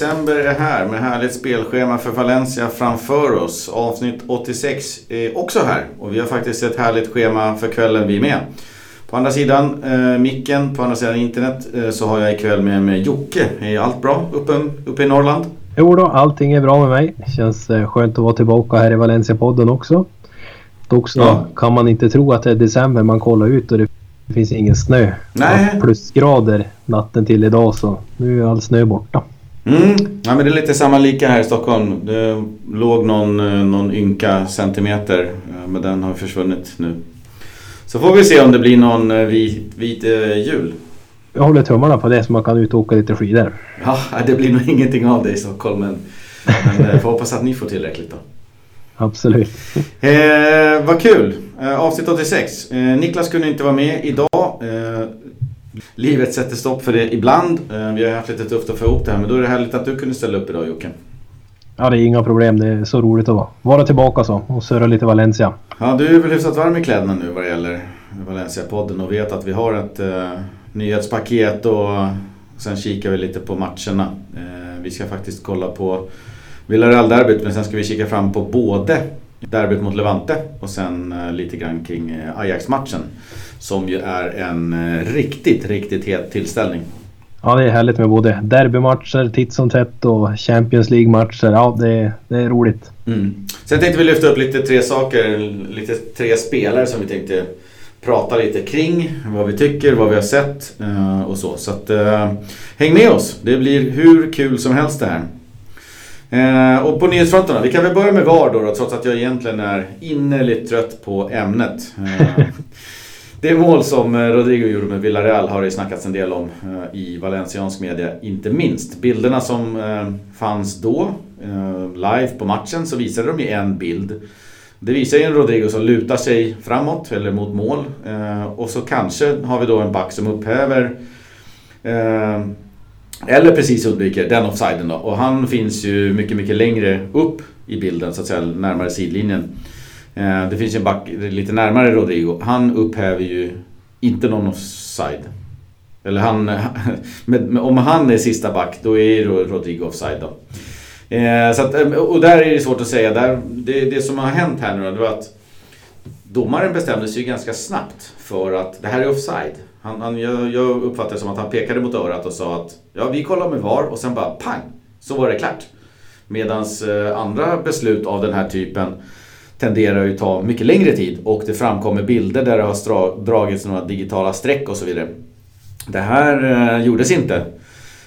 December är här med härligt spelschema för Valencia framför oss. Avsnitt 86 är också här och vi har faktiskt ett härligt schema för kvällen vi med. På andra sidan eh, micken, på andra sidan internet eh, så har jag ikväll med mig Jocke. Är allt bra uppe, uppe i Norrland? Jo då, allting är bra med mig. Känns eh, skönt att vara tillbaka här i Valencia-podden också. Dock så ja. kan man inte tro att det är december man kollar ut och det finns ingen snö. Nej. Plusgrader natten till idag så nu är all snö borta. Mm. Ja, men det är lite samma lika här i Stockholm. Det låg någon, eh, någon ynka centimeter eh, men den har försvunnit nu. Så får vi se om det blir någon eh, vit, vit jul. Jag håller tummarna på det så man kan ut och åka lite skidor. Ja, det blir nog ingenting av det i Stockholm men, men får hoppas att ni får tillräckligt då. Absolut. Eh, vad kul! Eh, avsnitt 86. Eh, Niklas kunde inte vara med idag. Eh, livet sätter stopp för det ibland. Eh, vi har haft lite tufft att få ihop det här men då är det härligt att du kunde ställa upp idag Jocke. Ja, det är inga problem. Det är så roligt att vara, tillbaka så och surra lite Valencia. Ja, du är väl hyfsat varm i kläderna nu vad det gäller Valencia-podden och vet att vi har ett eh, nyhetspaket och sen kikar vi lite på matcherna. Eh, vi ska faktiskt kolla på Villarreal-derbyt men sen ska vi kika fram på både derbyt mot Levante och sen eh, lite grann kring eh, Ajax-matchen. Som ju är en eh, riktigt, riktigt het tillställning. Ja, det är härligt med både derbymatcher titt som tätt och Champions League-matcher. Ja, det, det är roligt. Mm. Sen tänkte vi lyfta upp lite tre saker, lite tre spelare som vi tänkte prata lite kring. Vad vi tycker, vad vi har sett och så. Så att, häng med oss. Det blir hur kul som helst det här. Eh, och på nyhetsfronterna, vi kan väl börja med VAR då, då trots att jag egentligen är innerligt trött på ämnet. Eh, det mål som eh, Rodrigo gjorde med Villarreal har det snackats en del om eh, i valenciansk media, inte minst. Bilderna som eh, fanns då, live på matchen, så visade de ju en bild. Det visar ju en Rodrigo som lutar sig framåt eller mot mål. och så kanske har vi då en back som upphäver eller precis undviker den offsiden då. Och han finns ju mycket, mycket längre upp i bilden så att säga, närmare sidlinjen. Eh, det finns ju en back lite närmare Rodrigo. Han upphäver ju inte någon offside. Eller han, om han är sista back då är ju Rodrigo offside då. Eh, så att, eh, och där är det svårt att säga. Där, det, det som har hänt här nu då, det var att domaren bestämde sig ganska snabbt för att det här är offside. Han, han, jag, jag uppfattade det som att han pekade mot örat och sa att ja, vi kollar med VAR och sen bara pang, så var det klart. Medan eh, andra beslut av den här typen tenderar ju ta mycket längre tid och det framkommer bilder där det har dragits några digitala streck och så vidare. Det här eh, gjordes inte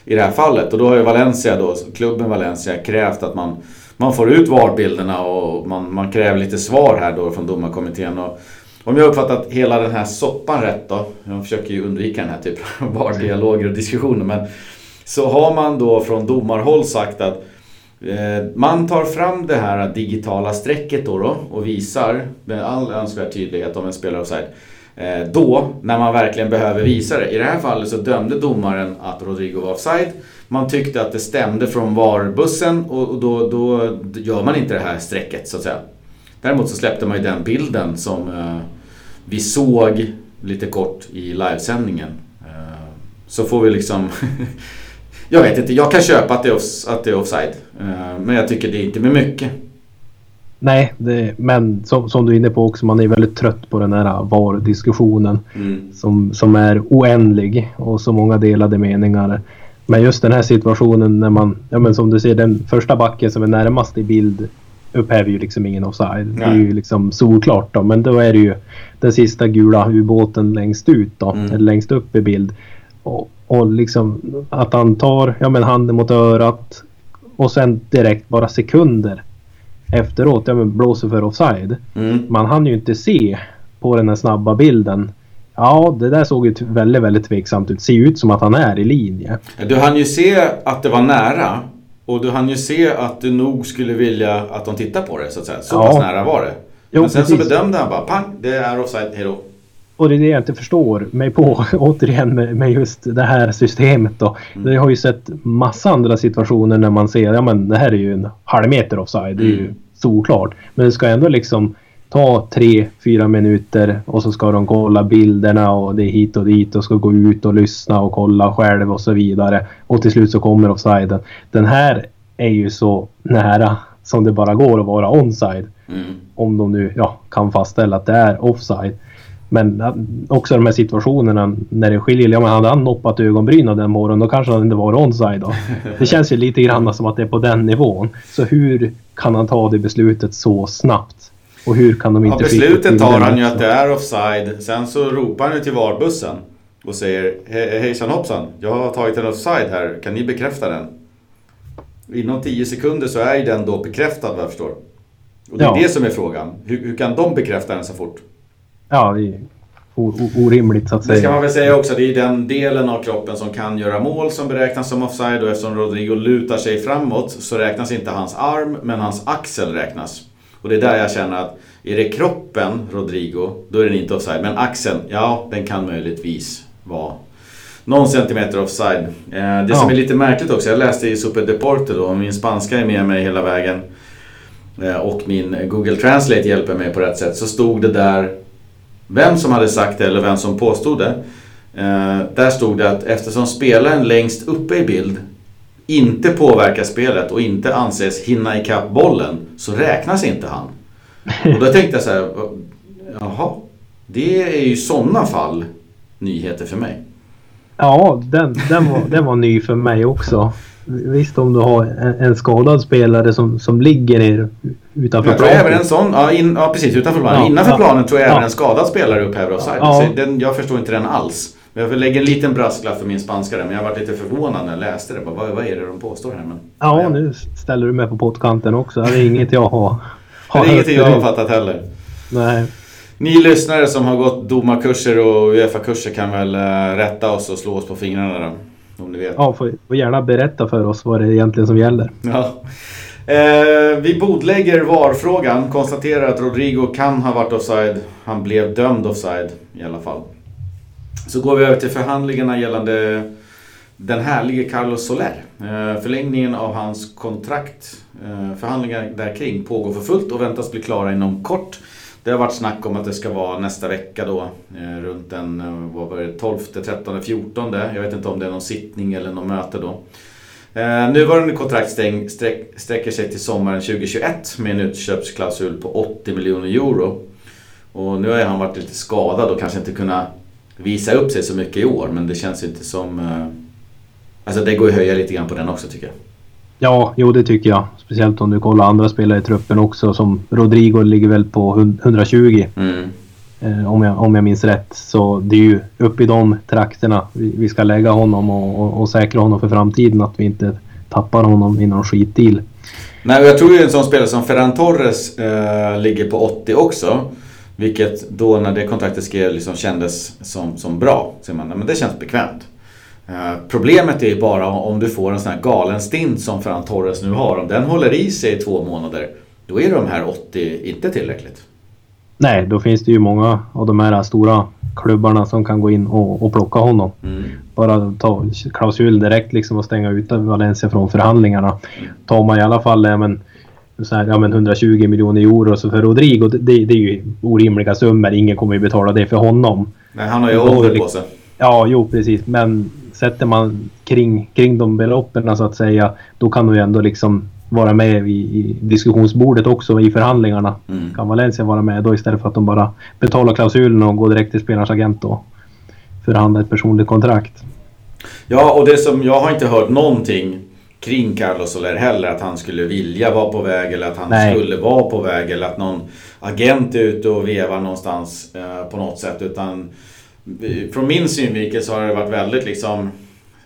i det här fallet och då har ju Valencia, då, klubben Valencia, krävt att man, man får ut VAR-bilderna och man, man kräver lite svar här då från domarkommittén. Och om jag uppfattat hela den här soppan rätt då, jag försöker ju undvika den här typen av VAR-dialoger och diskussioner, men så har man då från domarhåll sagt att Eh, man tar fram det här digitala strecket då, då och visar med all önskvärd tydlighet om en spelare offside. Eh, då, när man verkligen behöver visa det. I det här fallet så dömde domaren att Rodrigo var offside. Man tyckte att det stämde från VAR-bussen och då, då gör man inte det här strecket så att säga. Däremot så släppte man ju den bilden som eh, vi såg lite kort i livesändningen. Så får vi liksom... jag vet inte, jag kan köpa att det är, off, att det är offside. Eh, men jag tycker det är inte med mycket. Nej, det, men som, som, du är inne på också, man är väldigt trött på den här VAR-diskussionen. Mm. Som, som är oändlig och så många delade meningar. Men just den här situationen när man, ja men som du ser den första backen som är närmast i bild upphäver ju liksom ingen offside. Nej. Det är ju liksom solklart då. Men då är det ju den sista gula ubåten längst ut då. Mm. Eller längst upp i bild. Och, och liksom att han tar ja, men handen mot örat. Och sen direkt bara sekunder efteråt ja, men blåser för offside. Mm. Man hann ju inte se på den här snabba bilden. Ja, det där såg ju väldigt, väldigt tveksamt ut. Ser ut som att han är i linje. Du hann ju se att det var nära. Och du hann ju se att du nog skulle vilja att de tittar på det så att säga. Så ja. pass nära var det. Jo, Men sen precis. så bedömde han bara pang, det är offside, hejdå. Och det är det jag inte förstår mig på återigen med, med just det här systemet då. Mm. Vi har ju sett massa andra situationer när man ser, ja men det här är ju en halv meter offside. Det är ju mm. såklart. Men det ska ändå liksom ta tre, fyra minuter och så ska de kolla bilderna och det är hit och dit och ska gå ut och lyssna och kolla själv och så vidare. Och till slut så kommer offsiden. Den här är ju så nära som det bara går att vara onside. Mm. Om de nu ja, kan fastställa att det är offside. Men också de här situationerna när det skiljer. Ja, men hade han noppat ögonbrynen den morgonen då kanske han inte var onside. Då. Det känns ju lite grann som att det är på den nivån. Så hur kan han ta det beslutet så snabbt? Och hur kan de inte... Ja, beslutet tar han ju att det är offside. Sen så ropar han ju till VAR-bussen och säger Hejsan hoppsan, jag har tagit en offside här. Kan ni bekräfta den? Inom 10 sekunder så är ju den då bekräftad vad jag förstår. Och det är ja. det som är frågan. Hur, hur, kan de bekräfta den så fort? Ja, det är orimligt så att säga. Det ska man väl säga också. Det är den delen av kroppen som kan göra mål som beräknas som offside. Och eftersom Rodrigo lutar sig framåt så räknas inte hans arm, men hans axel räknas. Och det är där jag känner att är det kroppen, Rodrigo, då är den inte offside. Men axeln, ja, den kan möjligtvis vara någon centimeter offside. Eh, det ja. som är lite märkligt också, jag läste i Super Deporte då, min spanska är med mig hela vägen. Eh, och min Google Translate hjälper mig på rätt sätt. Så stod det där vem som hade sagt det eller vem som påstod det. Eh, där stod det att eftersom spelaren längst uppe i bild inte påverkar spelet och inte anses hinna ikapp bollen så räknas inte han. Och då tänkte jag så här, jaha, det är ju i sådana fall nyheter för mig. Ja, den, den, var, den var ny för mig också. Visst om du har en, en skadad spelare som, som ligger ner utanför jag tror planen. även en sån, ja, in, ja precis utanför planen. Ja, Innanför ja, planen tror jag ja. även en skadad spelare upphäver offside. Ja. Den, jag förstår inte den alls. Jag lägger en liten brasklapp för min spanska där, men jag varit lite förvånad när jag läste det. Bara, vad, vad är det de påstår här? Men, ja, nu ställer du mig på pottkanten också. Det är inget jag har, har Det är inget jag har fattat heller. Nej. Ni lyssnare som har gått domarkurser och Uefa-kurser kan väl äh, rätta oss och slå oss på fingrarna då. Om ni vet. Ja, får, får gärna berätta för oss vad det egentligen som gäller. Ja. Eh, vi bordlägger VAR-frågan. Konstaterar att Rodrigo kan ha varit offside. Han blev dömd offside i alla fall. Så går vi över till förhandlingarna gällande den härlige Carlos Soler. Eh, förlängningen av hans kontrakt, eh, förhandlingar där kring pågår för fullt och väntas bli klara inom kort. Det har varit snack om att det ska vara nästa vecka då, eh, runt den eh, vad var det, 12, 13, 14. Jag vet inte om det är någon sittning eller något möte då. Eh, nuvarande kontrakt stäng, sträck, sträcker sig till sommaren 2021 med en utköpsklausul på 80 miljoner euro. Och nu har han varit lite skadad och kanske inte kunnat visa upp sig så mycket i år men det känns ju inte som... Alltså det går ju att höja lite grann på den också tycker jag. Ja, jo det tycker jag. Speciellt om du kollar andra spelare i truppen också. Som Rodrigo ligger väl på 120. Mm. Eh, om, jag, om jag minns rätt. Så det är ju uppe i de trakterna vi, vi ska lägga honom och, och, och, säkra honom för framtiden. Att vi inte tappar honom i någon skitdeal. Nej, jag tror ju en sån spelare som Ferran Torres eh, ligger på 80 också. Vilket då när det kontraktet skrev liksom kändes som, som bra. Så man, men det känns bekvämt. Eh, problemet är ju bara om du får en sån här galen stint som Ferran Torres nu har. Om den håller i sig i två månader. Då är de här 80 inte tillräckligt. Nej, då finns det ju många av de här stora klubbarna som kan gå in och, och plocka honom. Mm. Bara ta klausul direkt liksom och stänga ute Valencia från förhandlingarna. Tar man i alla fall ja, men, så här, ja, men 120 miljoner euro så för Rodrigo, det, det, är ju orimliga summor. Ingen kommer ju betala det för honom. Nej, han har ju ålder på sig. Ja, jo precis. Men sätter man kring, kring de beloppen så att säga, då kan du ändå liksom vara med i, i diskussionsbordet också i förhandlingarna. Mm. Kan Valencia vara med då istället för att de bara betalar klausulen och går direkt till spelarens agent och förhandlar ett personligt kontrakt. Ja, och det som jag har inte hört någonting kring Carlos Soler heller. Att han skulle vilja vara på väg eller att han Nej. skulle vara på väg eller att någon agent är ute och vevar någonstans eh, på något sätt. Utan från min synvinkel så har det varit väldigt liksom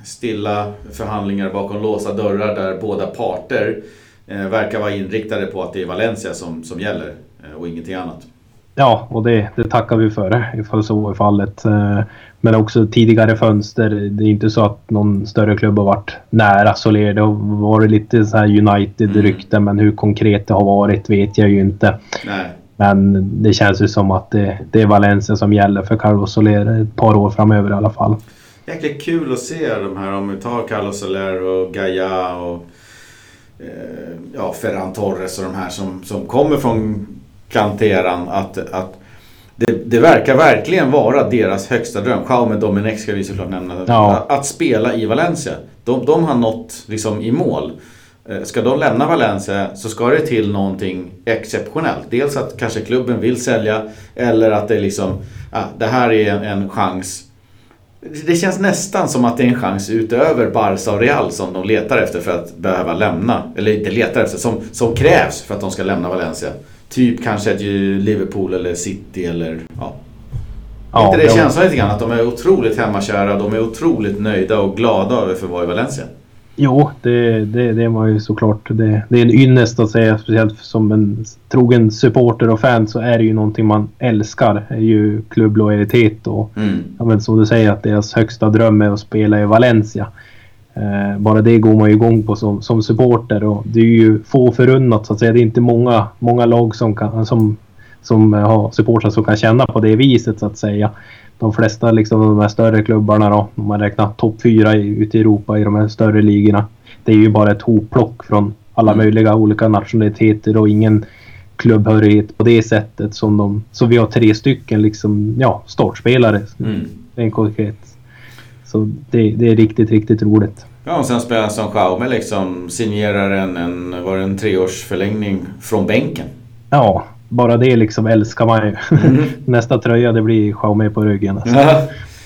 stilla förhandlingar bakom låsta dörrar där båda parter eh, verkar vara inriktade på att det är Valencia som, som gäller eh, och ingenting annat. Ja, och det, det tackar vi för ifall så är fallet. Eh, men också tidigare fönster. Det är inte så att någon större klubb har varit nära Soler. Det har varit lite så här United-rykten, mm. men hur konkret det har varit vet jag ju inte. Nej. Men det känns ju som att det, det, är Valencia som gäller för Carlos Soler ett par år framöver i alla fall. Jäkligt kul att se de här, om vi tar Carlos Soler och Gaia och eh, ja, Ferran Torres och de här som, som kommer från kanteran att, att det, det, verkar verkligen vara deras högsta dröm. Jaume Domenech ska vi såklart nämna. Ja. Att, att, spela i Valencia. De, de har nått liksom i mål. Eh, ska de lämna Valencia så ska det till någonting exceptionellt. Dels att kanske klubben vill sälja eller att det liksom, ja, det här är en, en chans. Det känns nästan som att det är en chans utöver Barca och Real som de letar efter för att behöva lämna. Eller inte letar efter, som, som krävs för att de ska lämna Valencia. Typ kanske ett Liverpool eller City eller ja. ja inte det känslan lite grann att de är otroligt hemmakära, de är otroligt nöjda och glada över för att vara i Valencia? Jo, det, det, det var ju såklart. Det, det är en ynnest att säga, speciellt som en trogen supporter och fan så är det ju någonting man älskar. är ju klubblojalitet och mm. ja, men som du säger att deras högsta dröm är att spela i Valencia. Eh, bara det går man ju igång på som, som supporter och det är ju få förunnat så att säga. Det är inte många, många lag som, kan, som, som har supportrar som kan känna på det viset så att säga. De flesta liksom de här större klubbarna då, om man räknar topp fyra ute i Europa i de här större ligorna. Det är ju bara ett hopplock från alla mm. möjliga olika nationaliteter och ingen klubbhörighet på det sättet som de... Så vi har tre stycken liksom, ja, startspelare. Mm. En konkret så det, det, är riktigt, riktigt roligt. Ja, och sen spelar som Jaume liksom signerar en, en, var en treårsförlängning från bänken. Ja, bara det liksom älskar man ju. Mm. Nästa tröja det blir Jaume på ryggen. Alltså. Ja.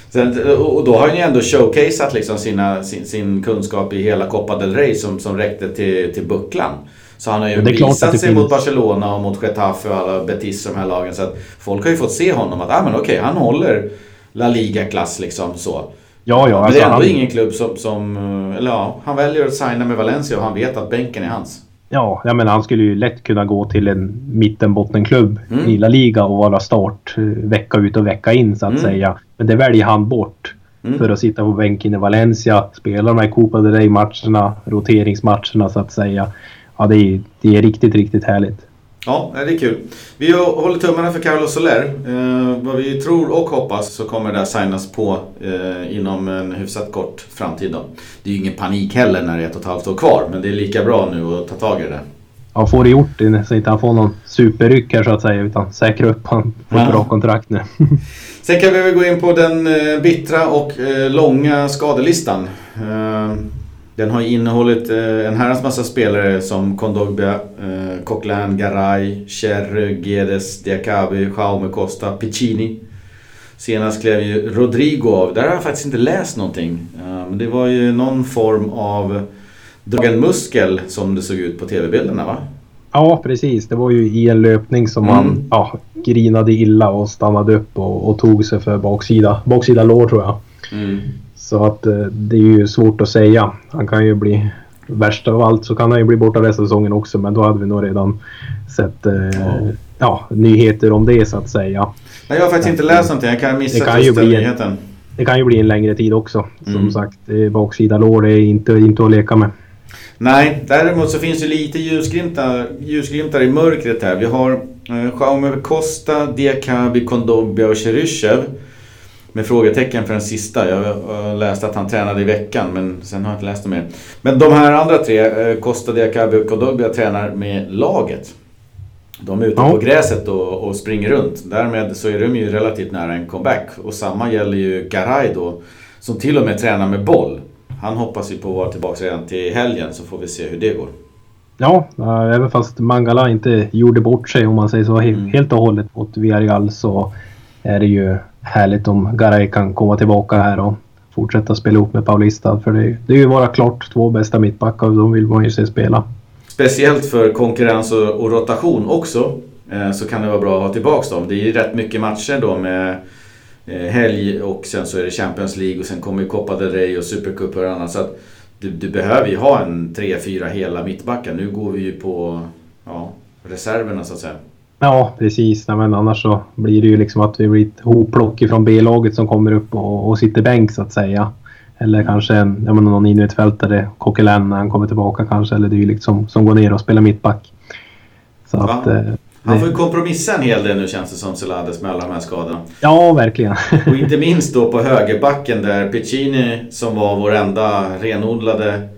Sen, och då har han ju ändå showcaseat liksom sina, sin, sin kunskap i hela Copa del Rey som, som räckte till, till bucklan. Så han har ju visat sig finns. mot Barcelona och mot Getafe och alla Betis och de här lagen. Så att folk har ju fått se honom att ah, men okej, han håller La Liga-klass liksom så. Ja, ja. Men det är alltså, ändå han... ingen klubb som, som... Eller ja, han väljer att signa med Valencia och han vet att bänken är hans. Ja, jag menar han skulle ju lätt kunna gå till en mittenbottenklubb mm. i La Liga och vara start eh, vecka ut och vecka in så att mm. säga. Men det väljer han bort. Mm. För att sitta på bänken i Valencia, spela de här Copa del Rey-matcherna, roteringsmatcherna så att säga. Ja, det är, det är riktigt, riktigt härligt. Ja, det är kul. Vi håller tummarna för Carlos Soler. Eh, vad vi tror och hoppas så kommer det signas på eh, inom en hyfsat kort framtid. Då. Det är ju ingen panik heller när det är ett och ett halvt år kvar, men det är lika bra nu att ta tag i det. Ja, får det gjort så inte han får någon superryck här så att säga, utan säkra upp han på ett ja. bra kontrakt nu. Sen kan vi väl gå in på den eh, bittra och eh, långa skadelistan. Eh, den har innehållit eh, en herrans massa spelare som Kondogbia, eh, Coquelin, Garay, Cher, Guedes, Diakabi, Jaume Costa, Piccini. Senast klev ju Rodrigo av. Där har jag faktiskt inte läst någonting. Uh, men det var ju någon form av dragen muskel som det såg ut på tv-bilderna va? Ja precis, det var ju i en löpning som mm. han ja, grinade illa och stannade upp och, och tog sig för baksida, baksida lår tror jag. Mm. Så att eh, det är ju svårt att säga. Han kan ju bli värst av allt så kan han ju bli borta resten av säsongen också men då hade vi nog redan sett eh, ja. ja. nyheter om det så att säga. Nej, jag har faktiskt inte läst någonting. Jag kan missa det kan ju bli nyheten. Det kan ju bli en längre tid också. Som mm. sagt, baksida lår är inte, inte att leka med. Nej, däremot så finns det lite ljusglimtar, ljusglimtar i mörkret här. Vi har eh, Jaume Costa, Diakabi, Kondogbia och Cheryshev med frågetecken för den sista. Jag läste att han tränade i veckan men sen har jag inte läst det mer. Men de här andra tre, eh, Costa Diakabi och Kodobia tränar med laget. De är ute ja. på gräset och, och, springer runt. Därmed så är de ju relativt nära en comeback. Och samma gäller ju Garay då, som till och med tränar med boll. Han hoppas ju på att vara tillbaka redan till helgen så får vi se hur det går. Ja, även fast Mangala inte gjorde bort sig om man säger så mm. helt och hållet mot Villarreal så är det ju härligt om Garay kan komma tillbaka här och fortsätta spela ihop med Paulista. För det, det är ju bara klart två bästa mittbackar och de vill man ju se spela. Speciellt för konkurrens och, och rotation också eh, så kan det vara bra att ha tillbaka dem. Det är ju rätt mycket matcher då med eh, helg och sen så är det Champions League och sen kommer ju Copa del Rey och Supercup och annat. Så att du, du behöver ju ha en 3-4 hela mittbackar. Nu går vi ju på ja, reserverna så att säga. Ja, precis. Nej, men annars så blir det ju liksom att vi blir ett hopplock från B-laget som kommer upp och, och sitter bänk så att säga. Eller kanske en, ja, men någon innermittfältare, Coquelin när han kommer tillbaka kanske, eller dylikt som, som går ner och spelar mittback. Så Va? att, eh, han får ju kompromissa en hel del nu känns det som Celades med alla de här skadorna. Ja, verkligen. och inte minst då på högerbacken där Piccini som var vår enda renodlade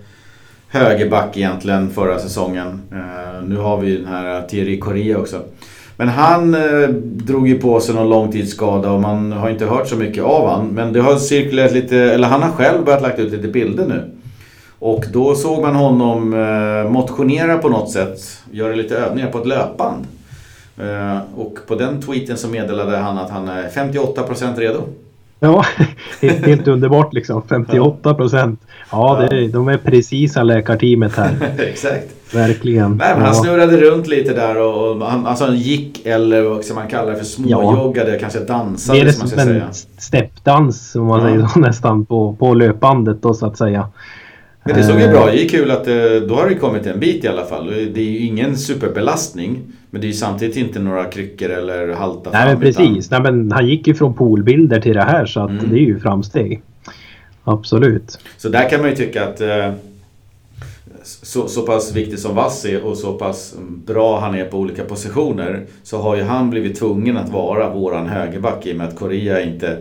högerback egentligen förra säsongen. Uh, nu har vi den här Thierry Correa också. Men han eh, drog ju på sig någon långtidsskada och man har inte hört så mycket av han. Men det har cirkulerat lite, eller han har själv börjat lagt ut lite bilder nu. Och då såg man honom eh, motionera på något sätt, göra lite övningar på ett löpband. Eh, och på den tweeten så meddelade han att han är 58% redo. Ja, helt, underbart liksom. 58 procent. Ja, det, de är precisa läkarteamet här. Exakt. Verkligen. Nej, men ja. Han snurrade runt lite där och, och han, alltså han gick eller vad man kalla det för småjoggade, ja. kanske dansade det är som man ska en säga. steppdans som man Ja. säger så, nästan på, på löpbandet då så att säga. Men det såg ju Eh, bra Det är kul att eh, då har det kommit en bit i alla fall. Det är ju ingen superbelastning. Men det är ju samtidigt inte några kryckor eller halta Nej men fram, utan- precis. Nej, men han gick ju från poolbilder till det här så att Mm. det är ju framsteg. Absolut. Så där kan man ju tycka att eh, så, så pass viktig som Vass är och så pass bra han är på olika positioner så har ju han blivit tvungen att vara våran högerback i och med att Korea inte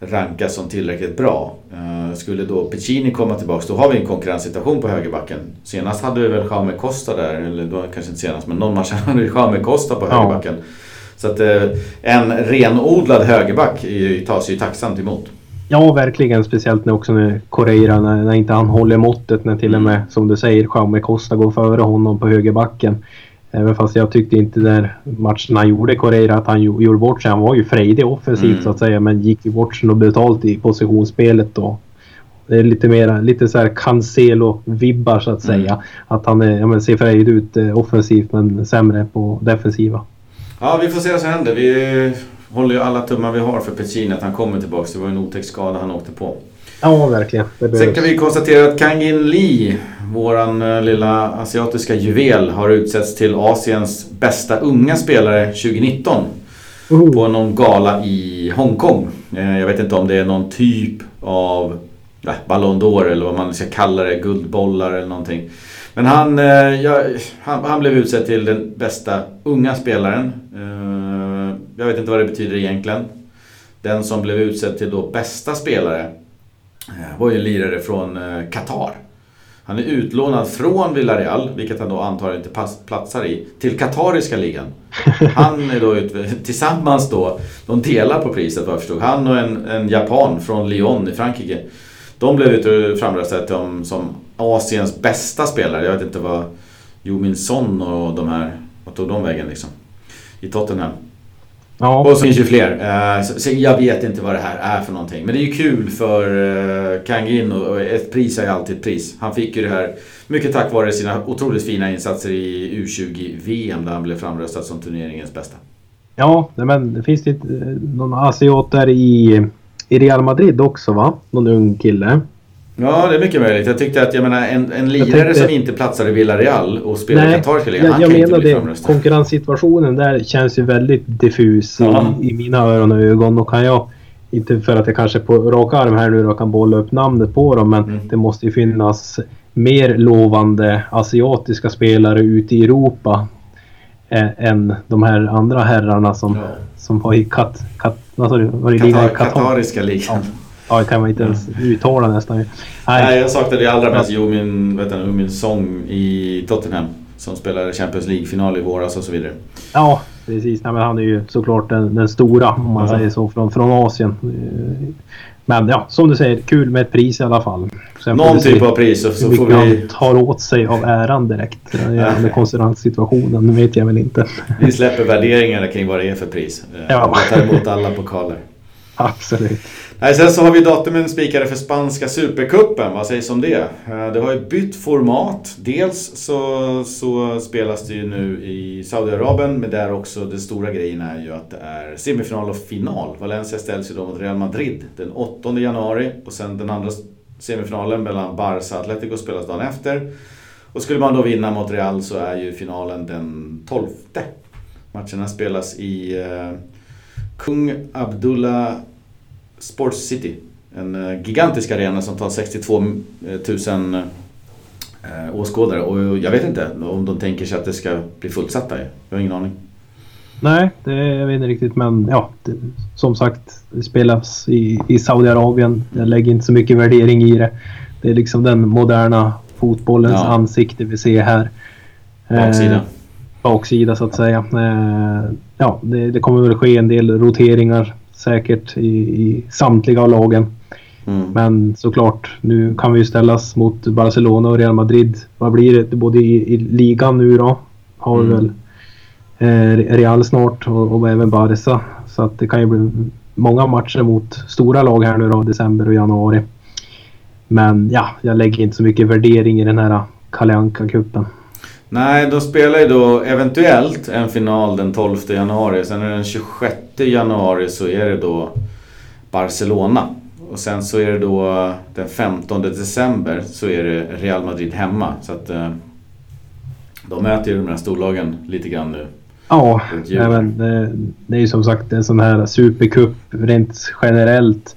rankas som tillräckligt bra. Eh, skulle då Piccini komma tillbaks då har vi en konkurrenssituation på högerbacken. Senast hade vi väl Jaume Costa där, eller då kanske inte senast men någon match hade vi Jaume Costa på Ja. högerbacken. Så att eh, en renodlad högerback tas ju tacksamt emot. Ja verkligen. Speciellt när också när Correira, när, när inte han håller måttet. När till och med som du säger Jaume Costa går före honom på högerbacken. Även fast jag tyckte inte där matchen han gjorde Correira att han gjo- gjorde bort sig. Han var ju frejdig offensivt Mm. så att säga. Men gick ju bort sig och betalt i positionsspelet då. Det är lite mer lite så här Cancelo-vibbar så att Mm. säga. Att han är, ja, men ser frejdig ut eh, offensivt men sämre på defensiva. Ja, vi får se vad som händer. Vi håller ju alla tummar vi har för Piccini att han kommer tillbaks. Det var en otäck skada han åkte på. Ja verkligen. Sen kan vi konstatera att Kangin Lee, våran eh, lilla asiatiska juvel, har utsetts till Asiens bästa unga spelare 2019. Oh. På någon gala i Hongkong. Eh, Jag vet inte om det är någon typ av ja, Ballon d'Or eller vad man ska kalla det, guldbollar eller någonting. Men han, eh, ja, han, han blev utsedd till den bästa unga spelaren. Jag vet inte vad det betyder egentligen. Den som blev utsedd till då bästa spelare eh, var ju en lirare från eh, Qatar. Han är utlånad från Villarreal, vilket han då antagligen inte platsar i, till Qatariska ligan. Han är då ut, tillsammans då, de delar på priset vad jag förstod. Han och en, en japan från Lyon i Frankrike. De blev ut framröstade till som Asiens bästa spelare. Jag vet inte vad Jo Min Son och de här, vad tog de vägen liksom? I Tottenham. Ja. Och så finns ju fler. Eh, Så, jag vet inte vad det här är för någonting. Men det är ju kul för uh, Kangin och ett pris är ju alltid ett pris. Han fick ju det här mycket tack vare sina otroligt fina insatser i U20-VM där han blev framröstad som turneringens bästa. Ja, men det finns det eh, någon asiat där i, i Real Madrid också va? Någon ung kille. Ja, det är mycket möjligt. Jag tyckte att jag menar, en, en lirare tänkte- som inte platsar i Villarreal och spelar i ligan, jag, han jag kan ju inte menar bli det. framröstad. Konkurrenssituationen där känns ju väldigt diffus Ja. i, i mina öron och ögon. Och kan jag, inte för att jag kanske på rak arm här nu då kan bolla upp namnet på dem, men Mm. det måste ju finnas mer lovande asiatiska spelare ute i Europa eh, än de här andra herrarna som, Ja. som var i kat, kat? Var ligan i Qatar, Qatar? Qatariska ligan. Ja, det kan man inte ens uttala nästan. Nej. Nej, jag saknade ju allra mest Jomin, vet du, Jomin Song i Tottenham. Som spelade Champions League-final i våras och så vidare. Ja, precis. Nej, men han är ju såklart den, den stora om man Ja. säger så från, från Asien. Eh, Men ja, som du säger, kul med ett pris i alla fall. Sen Någon vi typ av pris så, så får vi, tar åt sig av äran direkt. Gällande konkurrenssituationen, det vet jag väl inte. vi släpper värderingarna kring vad det är för pris. Ja. Och tar emot alla pokaler. Absolut. Nej, sen så har vi datumen spikade för spanska supercupen. Vad sägs om det? Eh, det har ju bytt format. Dels så, så spelas det ju nu i Saudiarabien, men där också den stora grejen är ju att det är semifinal och final. Valencia ställs ju då mot Real Madrid den 8 januari och sen den andra semifinalen mellan Barca och Atletico spelas dagen efter. Och skulle man då vinna mot Real så är ju finalen den 12. Matcherna spelas i eh, Kung Abdullah Sports City. En eh, gigantisk arena som tar 62 000 eh, åskådare. Och jag vet inte om de tänker sig att det ska bli fullsatta. Jag har ingen aning. Nej, det jag vet inte riktigt men ja. Det, som sagt, det spelas i, i Saudiarabien. Jag lägger inte så mycket värdering i det. Det är liksom den moderna fotbollens Ja. ansikte vi ser här. Baksida. Baksida så att säga. Eh, ja, det, det, kommer väl ske en del roteringar säkert i, i samtliga av lagen. Mm. Men såklart, nu kan vi ju ställas mot Barcelona och Real Madrid. Vad blir det? Både i, i ligan nu då har vi mm. väl eh, Real snart och, och även Barca. Så att det kan ju bli många matcher mot stora lag här nu då, december och januari. Men ja, jag lägger inte så mycket värdering i den här Kalle Anka-cupen. Nej, de spelar ju då eventuellt en final den 12 januari. Sen är det den 26 januari så är det då Barcelona. Och sen så är det då den 15 december så är det Real Madrid hemma. Så att eh, de möter ju de här storlagen lite grann nu. Ja, även, det, det är ju som sagt en sån här supercup rent generellt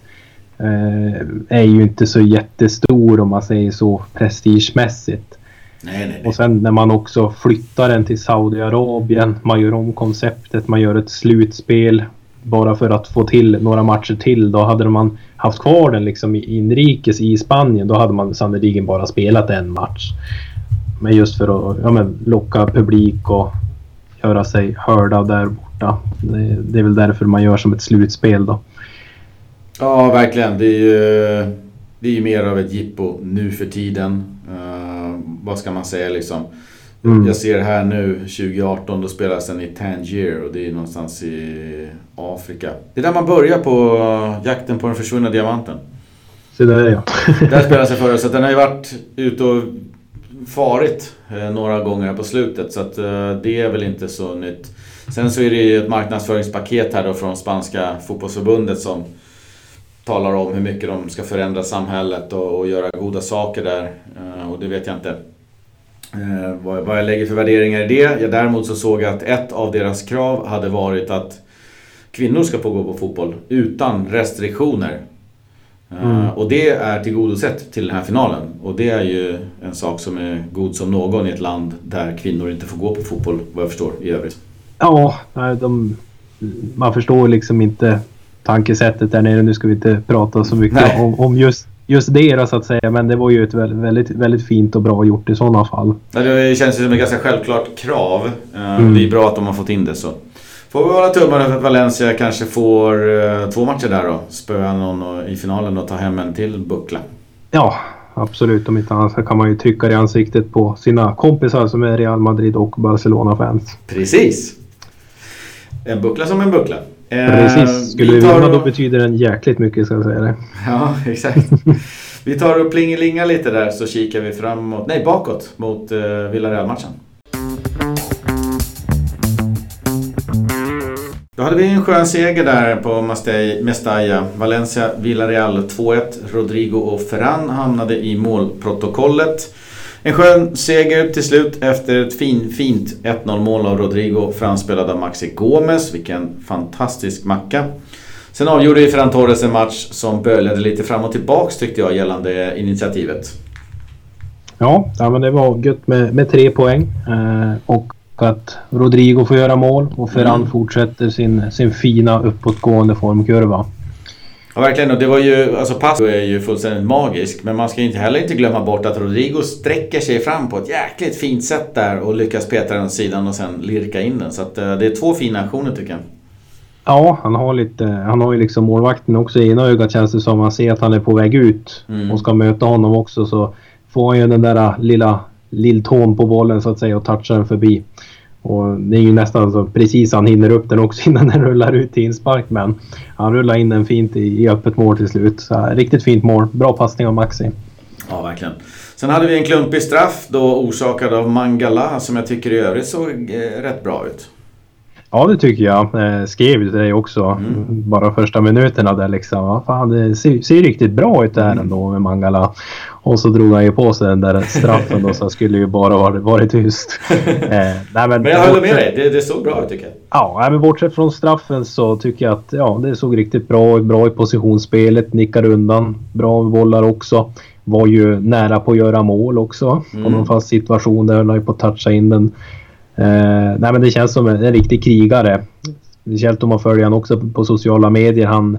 eh, är ju inte så jättestor om man säger så prestigemässigt. Nej, nej, nej. Och sen när man också flyttar den till Saudiarabien, man gör om konceptet, man gör ett slutspel bara för att få till några matcher till. Då hade man haft kvar den liksom inrikes i Spanien, då hade man sannoliken bara spelat en match. Men just för att ja, men, locka publik och göra sig hörda där borta. Det, det, är väl därför man gör som ett slutspel då. Ja, verkligen. Det är ju, det är ju mer av ett jippo nu för tiden. Vad ska man säga liksom? Mm. Jag ser här nu 2018 då spelas den i Tangier och det är någonstans i Afrika. Det är där man börjar på jakten på den försvunna diamanten. Så där ja. där spelas den förra så den har ju varit ute och farit eh, några gånger på slutet så att eh, det är väl inte så nytt. Sen så är det ju ett marknadsföringspaket här då från spanska fotbollsförbundet som talar om hur mycket de ska förändra samhället och, och göra goda saker där. Eh, och det vet jag inte eh, vad, vad jag lägger för värderingar i det. Jag däremot så såg jag att ett av deras krav hade varit att kvinnor ska få gå på fotboll utan restriktioner. Eh, mm. Och det är tillgodosett till den här finalen. Och det är ju en sak som är god som någon i ett land där kvinnor inte får gå på fotboll, vad jag förstår, i övrigt. Ja, de, man förstår liksom inte tankesättet där nere. Nu ska vi inte prata så mycket om, om, just, just det då, så att säga. Men det var ju ett väldigt, väldigt fint och bra gjort i sådana fall. Det känns ju som ett ganska självklart krav. Eh, mm. Det är bra att de har fått in det så. Får vi hålla tummarna för att Valencia kanske får uh, två matcher där då. Spöa någon i finalen och ta hem en till buckla. Ja, absolut. Om inte annat så kan man ju trycka det i ansiktet på sina kompisar som är Real Madrid och Barcelona-fans. Precis. En buckla som en buckla. Eh, Precis. Skulle vi, vi vinna då betyder den jäkligt mycket ska jag säga det. Ja, exakt. vi tar och plingelingar lite där så kikar vi framåt, nej bakåt mot uh, Villarreal-matchen. Då hade vi en skön seger där på Mestalla. Valencia, Villarreal 2-1. Rodrigo och Ferran hamnade i målprotokollet. En skön seger till slut efter ett fin, fint 1-0 mål av Rodrigo framspelad av Maxi Gomes. Vilken fantastisk macka. Sen avgjorde ju Ferran Torres en match som bölade lite fram och tillbaks tyckte jag gällande initiativet. Ja, ja men det var gött med, med tre poäng. Eh, och att Rodrigo får göra mål och Ferran mm. fortsätter sin, sin fina uppåtgående formkurva. Ja, verkligen. Och det var ju, alltså Passo är ju fullständigt magisk. Men man ska inte heller inte glömma bort att Rodrigo sträcker sig fram på ett jäkligt fint sätt där och lyckas peta den åt sidan och sen lirka in den. Så att, uh, det är två fina aktioner tycker jag. Ja, han har lite, han har ju liksom målvakten också i ena ögat känns det som. Man ser att han är på väg ut mm. och ska möta honom också så får han ju den där lilla lilltån på bollen så att säga och touchar den förbi. Och det är ju nästan så precis han hinner upp den också innan den rullar ut till inspark. Men han rullar in den fint i, i öppet mål till slut. Så här, riktigt fint mål. Bra passning av Maxi. Ja, verkligen. Sen hade vi en klumpig straff då orsakad av Mangala som jag tycker i övrigt såg eh, rätt bra ut. Ja, det tycker jag. Eh, skrev ju till dig också. Mm. Bara första minuterna där liksom. Ja, fan, det ser, ser riktigt bra ut det här mm. ändå med Mangala. Och så drog han ju på sig den där straffen då, så han skulle ju bara varit, varit tyst. eh, nej, men, men jag håller med dig, det, det såg bra ut tycker jag. Ja, men bortsett från straffen så tycker jag att ja, det såg riktigt bra ut. Bra i positionsspelet, nickar undan. Bra bollar också. Var ju nära på att göra mål också. Mm. På någon fast situation där höll han ju på att toucha in den. Eh, nej, men det känns som en, en riktig krigare. Speciellt om man följer honom också på sociala medier. Han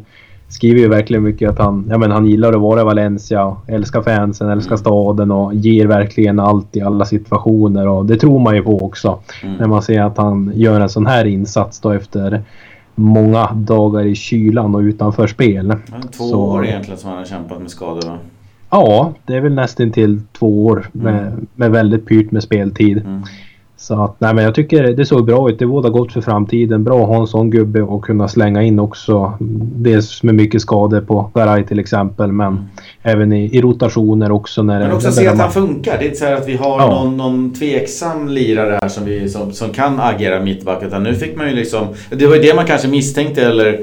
skriver ju verkligen mycket att han, ja, men han gillar att vara i Valencia, älskar fansen, älskar mm. staden och ger verkligen allt i alla situationer. Och det tror man ju på också. Mm. När man ser att han gör en sån här insats då efter många dagar i kylan och utanför spel. Två Så, år egentligen som han har kämpat med skador va? Ja, det är väl nästan till två år med, mm. med väldigt pyrt med speltid. Mm. Så att, nej men jag tycker det såg bra ut. Det båda gott för framtiden. Bra att ha en sån gubbe och kunna slänga in också. Dels med mycket skador på Garay till exempel men mm. även i, i, rotationer också. När men också se att han funkar. Det är inte så att vi har ja. någon, någon tveksam lirare här som, vi, som, som kan agera mittback. Utan nu fick man ju liksom... Det var ju det man kanske misstänkte eller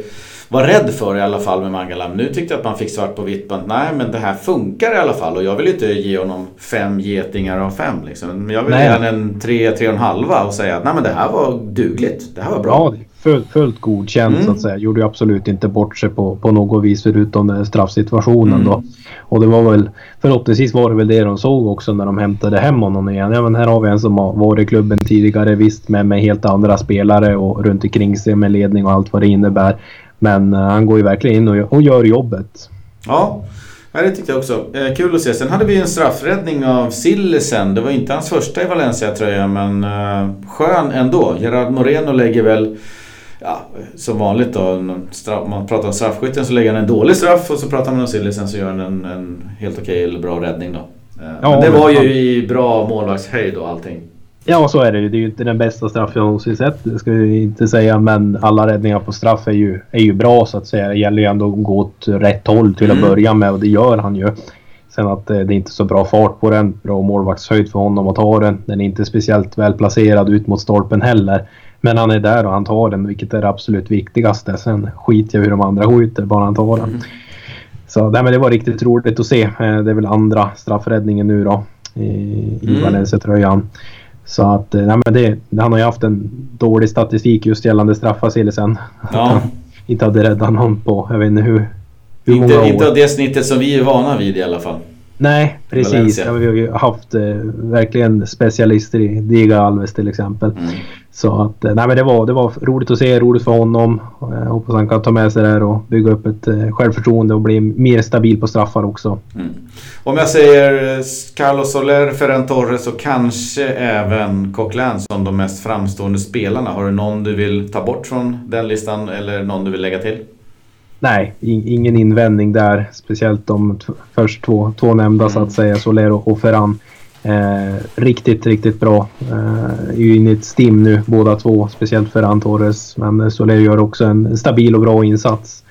var rädd för i alla fall med Mangala. Nu tyckte jag att man fick svart på vitt på att nej men det här funkar i alla fall. Och jag vill inte ge honom fem getingar av fem. Liksom. Jag vill nej. ge honom en tre, tre och en halva och säga att nej men det här var dugligt. Det här var bra. Ja, fullt, fullt godkänt mm. så att säga. Gjorde ju absolut inte bort sig på, på något vis förutom den straffsituationen mm. då. Och det var väl förhoppningsvis var det väl det de såg också när de hämtade hem honom igen. Ja men här har vi en som har varit i klubben tidigare visst med, med helt andra spelare och runt omkring sig med ledning och allt vad det innebär. Men uh, han går ju verkligen in och, och gör jobbet. Ja. Ja, det tyckte jag också. Eh, kul att se. Sen hade vi en straffräddning av Sillesen. Det var inte hans första i Valencia-tröja, men eh, skön ändå. Gerard Moreno lägger väl, ja, som vanligt då, straff, man pratar om straffskytten så lägger han en dålig straff och så pratar man om Sillesen så gör han en, en helt okej eller bra räddning då. Eh, ja, men det var ju i bra målvaktshöjd och allting. Ja, så är det ju. Det är ju inte den bästa straff jag någonsin sett, det ska vi inte säga. Men alla räddningar på straff är ju, är ju bra så att säga. Det gäller ju ändå att gå åt rätt håll till att mm. börja med och det gör han ju. Sen att eh, det är inte så bra fart på den. Bra målvaktshöjd för honom att ta den. Den är inte speciellt väl placerad ut mot stolpen heller. Men han är där och han tar den, vilket är det absolut viktigaste. Sen skiter jag hur de andra skjuter, bara han tar den. Mm. Så nej, men det var riktigt roligt att se. Eh, det är väl andra straffräddningen nu då i, i mm. Valencia-tröjan. Så att, eh, nej men det, han har ju haft en dålig statistik just gällande straffasillesen. Ja. inte hade räddat någon på, jag vet inte hur, hur inte, många år. Inte av det snittet som vi är vana vid i alla fall. Nej, precis. Ja, vi har ju haft eh, verkligen specialister i Diga Alves till exempel. Mm. Så att, eh, nej men det var, det var roligt att se, roligt för honom. Jag eh, hoppas han kan ta med sig det här och bygga upp ett eh, självförtroende och bli mer stabil på straffar också. Mm. Om jag säger Carlos Soler, Ferran Torres och kanske även Coquelin som de mest framstående spelarna. Har du någon du vill ta bort från den listan eller någon du vill lägga till? Nej, ingen invändning där. Speciellt de först två, två nämnda mm. så att mm. säga, Soler och Ferran. Eh, riktigt, riktigt bra. Eh, är ju inne i ett stim nu båda två, speciellt Ferran Torres. Men eh, Soler gör också en stabil och bra insats.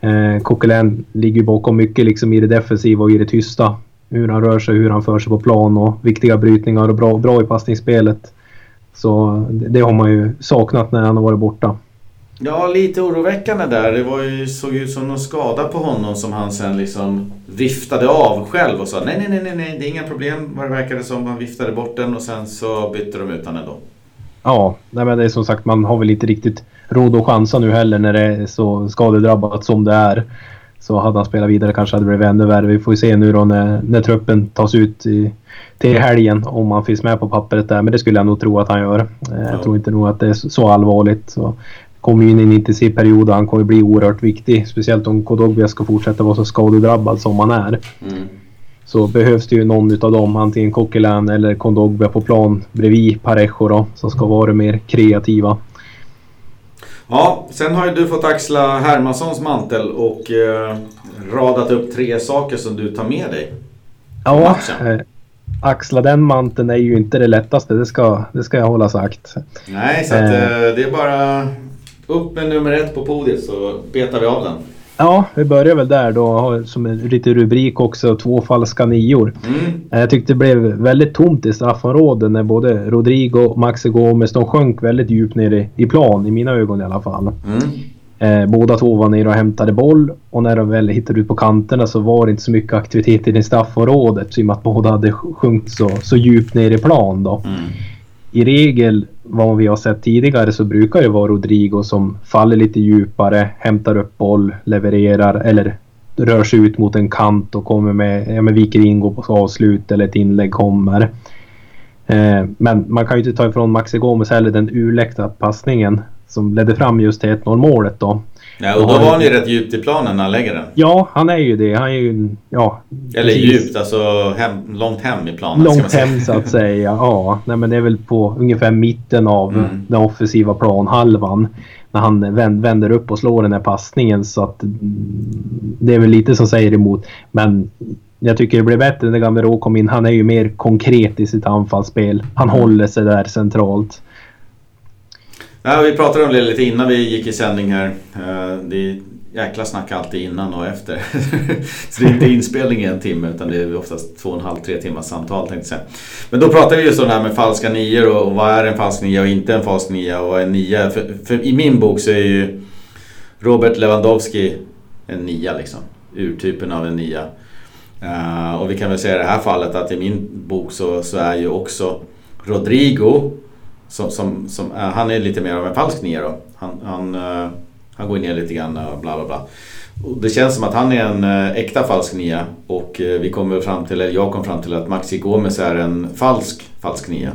Eh, Coquelin ligger bakom mycket liksom i det defensiva och i det tysta. Hur han rör sig, hur han för sig på plan och viktiga brytningar och bra, bra i passningsspelet. Så det, det har man ju saknat när han har varit borta. Ja, lite oroväckande där. Det var ju, såg ut som någon skada på honom som han sen liksom viftade av själv och sa nej, nej, nej, nej, det är inga problem vad det verkade som. Han viftade bort den och sen så bytte de ut honom ändå. Ja, nej men det är som sagt man har väl inte riktigt råd att chansa nu heller när det är så skadedrabbat som det är. Så hade han spelat vidare kanske hade det blivit ännu värre. Vi får ju se nu då när, när truppen tas ut i, till helgen om han finns med på pappret där. Men det skulle jag nog tro att han gör. Ja. Jag tror inte nog att det är så allvarligt. Så kommer in i en intensiv period och han kommer bli oerhört viktig. Speciellt om Kodogvia ska fortsätta vara så skadedrabbad som han är. Mm. Så behövs det ju någon utav dem, antingen Coquelin eller Kondogbia på plan bredvid Parejo då, som ska vara mer kreativa. Ja, sen har ju du fått axla Hermanssons mantel och eh, radat upp tre saker som du tar med dig. Ja, eh, axla den manteln är ju inte det lättaste, det ska, det ska jag hålla sagt. Nej, så att, eh, eh det är bara upp med nummer ett på podiet så betar vi av den. Ja, vi börjar väl där då. Som en lite rubrik också, två falska nior. Mm. Eh, jag tyckte det blev väldigt tomt i straffområdet när både Rodrigo och Maxi Gomes de sjönk väldigt djupt ner i, i plan, i mina ögon i alla fall. Mm. Eh, båda två var nere och hämtade boll och när de väl hittade ut på kanterna så var det inte så mycket aktivitet i det straffområdet i och med att båda hade sjunkit så, så djupt ner i plan då. Mm i regel vad vi har sett tidigare så brukar det vara Rodrigo som faller lite djupare, hämtar upp boll, levererar eller rör sig ut mot en kant och kommer med, ja men viker in, går på avslut eller ett inlägg kommer. Eh, men man kan ju inte ta ifrån Maxi Gomes heller den urläckta passningen som ledde fram just till 1-0 målet då. Ja, och då var han ju rätt djupt i planen när han lägger den. Ja, han är ju det. Han är ju... Ja, Eller precis. djupt, alltså hem, långt hem i planen. Långt hem så att säga. Ja, nej, men det är väl på ungefär mitten av mm. den offensiva planhalvan. När han vänder upp och slår den här passningen så att det är väl lite som säger emot. Men jag tycker det blev bättre när Gamero kom in. Han är ju mer konkret i sitt anfallsspel. Han mm. håller sig där centralt. Ja, vi pratade om det lite innan vi gick i sändning här. Eh, det är jäkla snack alltid innan och efter. Så det är inte inspelning i en timme utan det är oftast två och en halv, tre timmars samtal tänkte jag säga. Men då pratar vi just om det här med falska nior och vad är en falsk nia och inte en falsk nia och en nia. För, för i min bok så är ju Robert Lewandowski en nia liksom. Urtypen av en nia. Eh, och vi kan väl säga i det här fallet att i min bok så, så är ju också Rodrigo som, som, som, uh, han är lite mer av en falsk nia då. Han, han, uh, han går ner lite grann och bla bla bla. Och det känns som att han är en äkta falsk nia och vi kommer fram till, eller jag kom fram till att Maxi Gomes är en falsk falsk nia.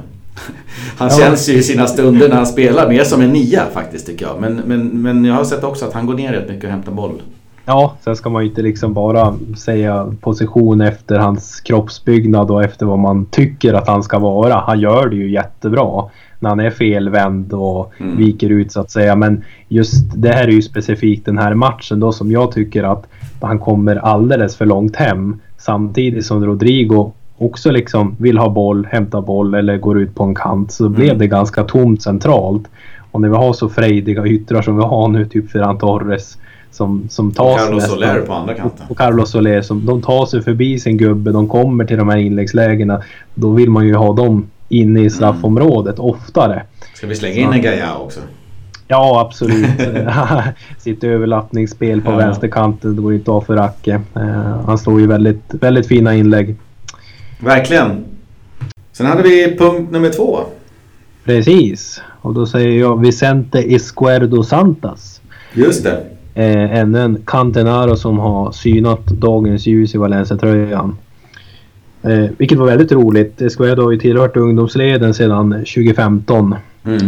Han ja. känns ju i sina stunder när han spelar mer som en nia faktiskt tycker jag. Men, men, men jag har sett också att han går ner rätt mycket och hämtar boll. Ja, sen ska man ju inte liksom bara säga position efter hans kroppsbyggnad och efter vad man tycker att han ska vara. Han gör det ju jättebra när han är felvänd och mm. viker ut så att säga. Men just det här är ju specifikt den här matchen då som jag tycker att han kommer alldeles för långt hem. Samtidigt som Rodrigo också liksom vill ha boll, hämta boll eller går ut på en kant så mm. blev det ganska tomt centralt. Och när vi har så frejdiga yttrar som vi har nu, typ Ferran Torres som, som tar och Carlos Soler på andra kanten. Och Carlos Soler som de tar sig förbi sin gubbe. De kommer till de här inläggslägena. Då vill man ju ha dem inne i straffområdet mm. oftare. Ska vi slänga in en Gaia också? Ja, absolut. Sitt överlappningsspel på ja. vänsterkanten, det går inte av för Racke. Uh, han slår ju väldigt, väldigt fina inlägg. Verkligen. Sen hade vi punkt nummer två. Precis. Och då säger jag Vicente Escuerdo Santas. Just det. Eh, ännu en Cantenaro som har synat dagens ljus i Valencia-tröjan. Eh, vilket var väldigt roligt. Esquerdo har ju tillhört ungdomsleden sedan 2015. Mm.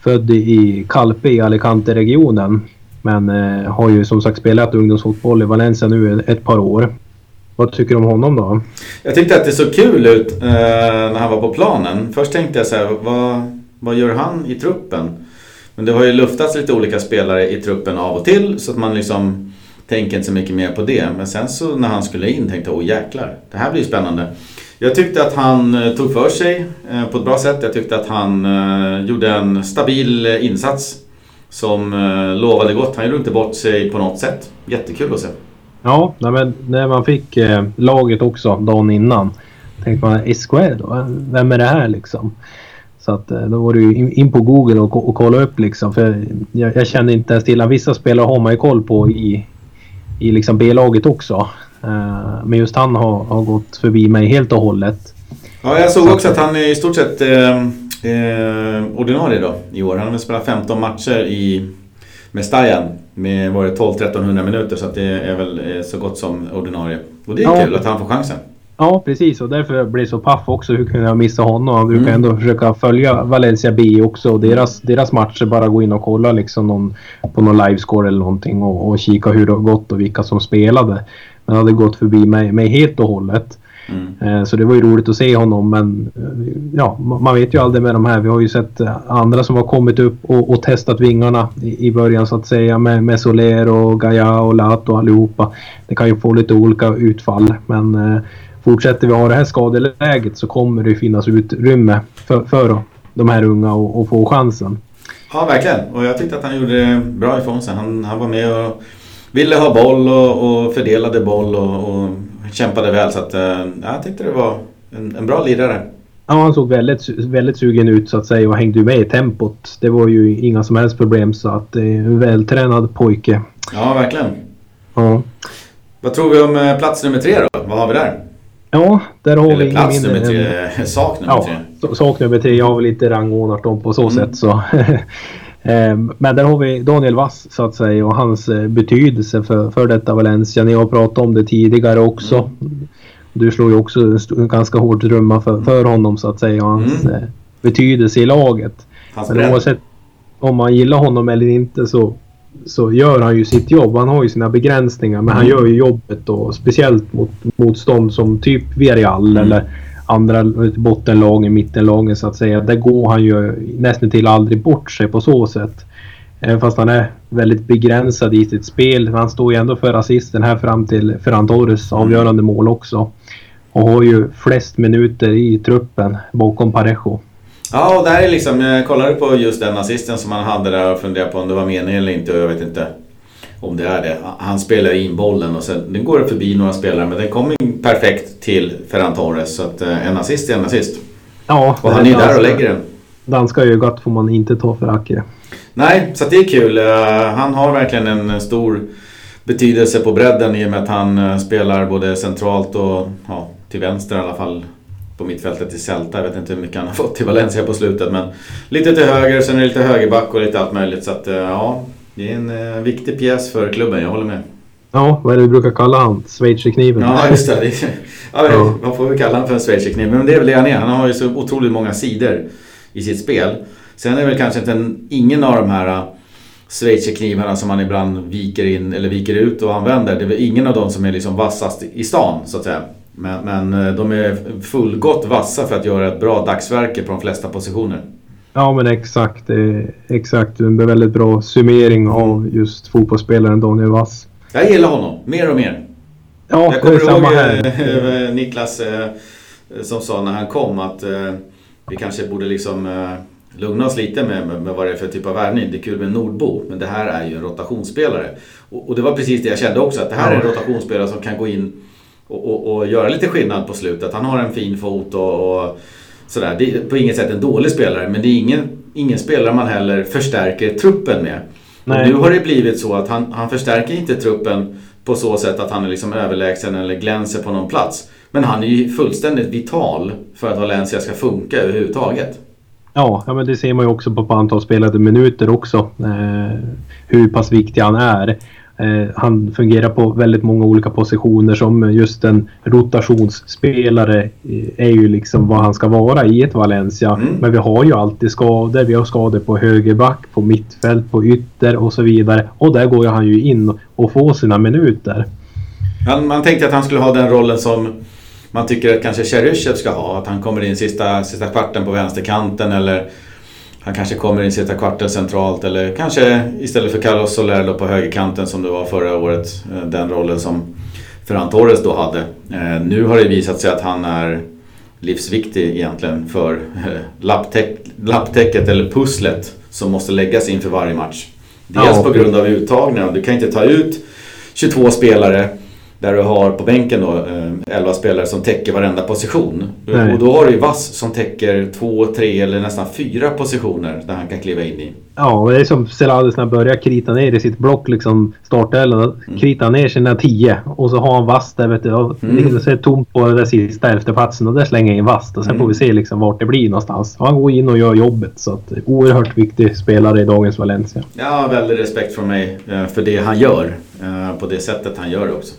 Född i Calpe i Alicante-regionen. Men eh, har ju som sagt spelat ungdomsfotboll i Valencia nu ett par år. Vad tycker du om honom då? Jag tyckte att det såg kul ut eh, när han var på planen. Först tänkte jag så här, vad, vad gör han i truppen? Men det har ju luftats lite olika spelare i truppen av och till så att man liksom tänker inte så mycket mer på det. Men sen så när han skulle in tänkte jag, åh jäklar, det här blir spännande. Jag tyckte att han eh, tog för sig eh, på ett bra sätt. Jag tyckte att han eh, gjorde en stabil insats som lovade gott. Han gjorde inte bort sig på något sätt. Jättekul att se. Ja, men när man fick laget också dagen innan tänkte man SKR då, vem är det här liksom? Så att då var du in på Google och, och kolla upp liksom. För jag, jag kände inte ens till att vissa spelare har man ju koll på i, i liksom B-laget också. Uh, men just han har, har gått förbi mig helt och hållet. Ja, jag såg också att han är i stort sett eh, eh, ordinarie då i år. Han har spelat 15 matcher i Mestajan med 12-1300 minuter så det är väl så gott som ordinarie. Och det är ja. kul att han får chansen. Ja, precis. Och därför blir jag så paff också. Hur kunde jag missa honom? Han brukar mm. ändå försöka följa Valencia B också. Och deras, deras matcher. Bara gå in och kolla liksom någon, på någon livescore eller någonting. Och, och kika hur det har gått och vilka som spelade. Men hade gått förbi mig, mig helt och hållet. Mm. Eh, så det var ju roligt att se honom men eh, ja, man vet ju aldrig med de här. Vi har ju sett eh, andra som har kommit upp och, och testat vingarna i, i, början så att säga med, med Soler och Gaia och Lato allihopa. Det kan ju få lite olika utfall men fortsätter vi ha det här skadeläget så kommer det finnas utrymme för, för de här unga att få chansen. Ja, verkligen. Och jag tyckte att han gjorde bra ifrån sig. Han, han var med och ville ha boll och, och fördelade boll och, och kämpade väl. Så att, ja, jag tyckte det var en, en bra lirare. Ja, han såg väldigt, väldigt sugen ut så att säga och hängde med i tempot. Det var ju inga som helst problem så att det är en vältränad pojke. Ja, verkligen. Ja. Vad tror vi om eh, plats nummer tre då? Vad har vi där? Ja, där har Eller vi plats nummer tre, sak nummer ja, tre. Sak nummer tre, jag har väl inte rangordnat dem på så mm. sätt så. Ehm, men där har vi Daniel Wass så att säga och hans eh, betydelse för, för detta Valencia. Ni har pratat om det tidigare också. Mm. Du slår ju också en ganska hård trumma för, för honom så att säga och hans mm. Eh, betydelse i laget. Hans men oavsett om man gillar honom eller inte så så gör han ju sitt jobb. Han har ju sina begränsningar men han mm. gör ju jobbet då. Speciellt mot motstånd som typ Villarreal mm. eller andra bottenlagen, mittenlagen så att säga. Där går han ju nästan till aldrig bort sig på så sätt. Även fast han är väldigt begränsad i sitt spel. Han står ju ändå för assisten här fram till Ferran Torres avgörande mål också. Och har ju flest minuter i truppen bakom Parejo. Ja, och där är liksom, jag kollade på just den assisten som han hade där och funderade på om det var meningen eller inte och jag vet inte om det är det. Han spelar in bollen och sen den går förbi några spelare men den kommer perfekt till Ferran Torres. Så att eh, en assist är en assist. Ja, och han är ju där och lägger den. Danska ögat får man inte ta för aktie. Nej, så det är kul. Eh, han har verkligen en stor betydelse på bredden i och med att han eh, spelar både centralt och ja, till vänster i alla fall på mittfältet i Celta. Jag vet inte hur mycket han har fått till Valencia på slutet men lite till höger, sen är det lite högerback och lite allt möjligt. Så att ja, det är en viktig pjäs för klubben, jag håller med. Ja, vad är det vi brukar kalla han? Schweizerkniven? Ja, just det. ja, ja. Vad får vi kalla honom för en schweizerkniv? Men det är väl det han är. Han har ju så otroligt många sidor i sitt spel. Sen är väl kanske inte en, ingen av de här äh, schweizerknivarna som man ibland viker in eller viker ut och använder. Det är väl ingen av dem som är liksom vassast i stan så att säga. Men, men äh, de är fullgott vassa för att göra ett bra dagsverke på de flesta positioner. Ja men exakt. Exakt. En väldigt bra summering av just fotbollsspelaren Daniel Wass. Jag gillar honom mer och mer. Ja, jag kommer ihåg här. Eh, Niklas eh, som sa när han kom att eh, vi kanske borde liksom lugna oss lite med, med, med vad det är för typ av värvning. Det är kul med Nordbo, men det här är ju en rotationsspelare. Och, och, det var precis det jag kände också, att det här är en rotationsspelare som kan gå in och, och, och göra lite skillnad på slutet. Han har en fin fot och, och sådär. Det är på inget sätt en dålig spelare, men det är ingen, ingen spelare man heller förstärker truppen med. Nej. nu har det blivit så att han, han förstärker inte truppen på så sätt att han är liksom överlägsen eller glänser på någon plats. Men han är ju fullständigt vital för att Valencia ska funka överhuvudtaget. Ja, ja men det ser man ju också på, på antal spelade minuter också. Eh, hur pass viktig han är. Eh, han fungerar på väldigt många olika positioner som just en rotationsspelare eh, är ju liksom vad han ska vara i ett Valencia. Mm. Men vi har ju alltid skador. Vi har skador på högerback, på mittfält, på ytter och så vidare. Och där går han ju in och får sina minuter. Man, man tänkte att han skulle ha den rollen som man tycker att kanske Cheryshev ska ha. Att han kommer in sista, sista kvarten på vänsterkanten eller han kanske kommer in sista kvarten centralt eller kanske istället för Carlos Soler då på högerkanten som det var förra året. Eh, den rollen som Ferran Torres då hade. Eh, nu har det visat sig att han är livsviktig egentligen för eh, lapptäck, lapptäcket eller pusslet som måste läggas inför varje match. Dels på grund av uttagningen. Du kan inte ta ut 22 spelare där du har på bänken då 11 eh, spelare som täcker varenda position. Nej. Och då har du ju Vass som täcker två, tre eller nästan fyra positioner där han kan kliva in i. Ja, det är som Selades när han börjar krita ner i sitt block liksom startelvan. Mm. Kritar ner sina tio och så har han Vass där vet du. Och mm. så är tomt på den sista elfteplatsen och där slänger jag in Vass. Och sen mm. får vi se liksom vart det blir någonstans. Och han går in och gör jobbet. Så att, oerhört viktig spelare i dagens Valencia. Ja, väldigt respekt från mig eh, för det han gör. Eh, på det sättet han gör det också.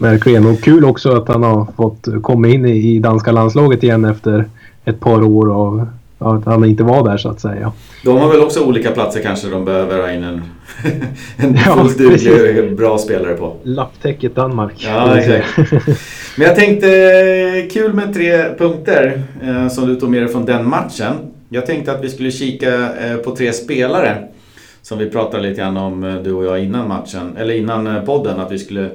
Verkligen. Och kul också att han har fått komma in i danska landslaget igen efter ett par år och att han inte var där så att säga. De har väl också olika platser kanske de behöver ha in en, en ja, fullt duglig bra spelare på. Lapptäcket Danmark. Ja, exakt. Men jag tänkte, kul med tre punkter eh, som du tog med dig från den matchen. Jag tänkte att vi skulle kika eh, på tre spelare som vi pratade lite grann om eh, du och jag innan matchen, eller innan eh, podden. Att vi skulle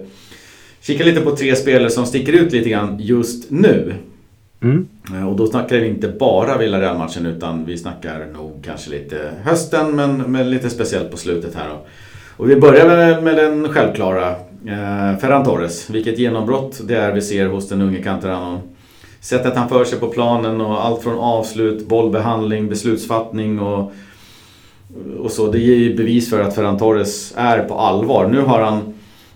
kika lite på tre spelare som sticker ut lite grann just nu. Mm. Eh, och då snackar vi inte bara Villarreal-matchen utan vi snackar nog kanske lite hösten men, men lite speciellt på slutet här då. Och vi börjar med, med den självklara eh, Ferran Torres. Vilket genombrott det är vi ser hos den unge Canteranon. Sättet han för sig på planen och allt från avslut, bollbehandling, beslutsfattning och, och så. Det ger ju bevis för att Ferran Torres är på allvar. Nu har han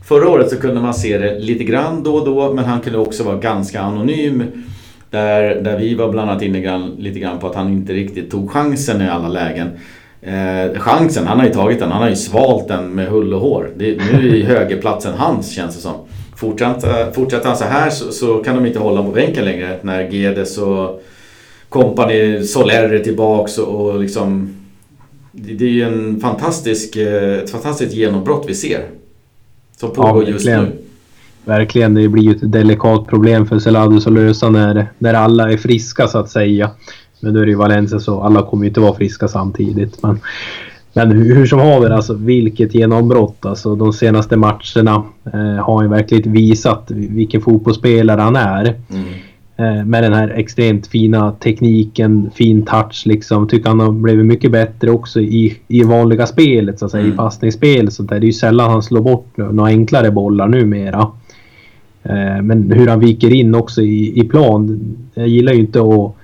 Förra året så kunde man se det lite grann då och då men han kunde också vara ganska anonym. Där, där vi var bland annat inne grann, lite grann på att han inte riktigt tog chansen i alla lägen. Eh, chansen, han har ju tagit den. Han har ju svalt den med hull och hår. Det, nu är högerplatsen hans känns det som. Fortsätter, eh, fortsätter han så här så, så, kan de inte hålla på bänken längre. När Gedes och kompani Soler är tillbaks och, och liksom det är ju en fantastisk, eh, ett fantastiskt genombrott vi ser. Som pågår ja, just nu. Verkligen, det blir ju ett delikat problem för Celadus att lösa när, när alla är friska så att säga. Men nu är det ju Valencia så alla kommer ju inte vara friska samtidigt. Men, men hur, hur som haver, alltså vilket genombrott. Alltså de senaste matcherna eh, har ju verkligen visat vilken fotbollsspelare han är. Mm. Eh, med den här extremt fina tekniken, fin touch liksom. Tycker han har blivit mycket bättre också i, i vanliga spelet så att säga, mm. i passningsspel. Så där. Det är ju sällan han slår bort några enklare bollar numera. Eh, men hur han viker in också i, i plan. Jag gillar ju inte att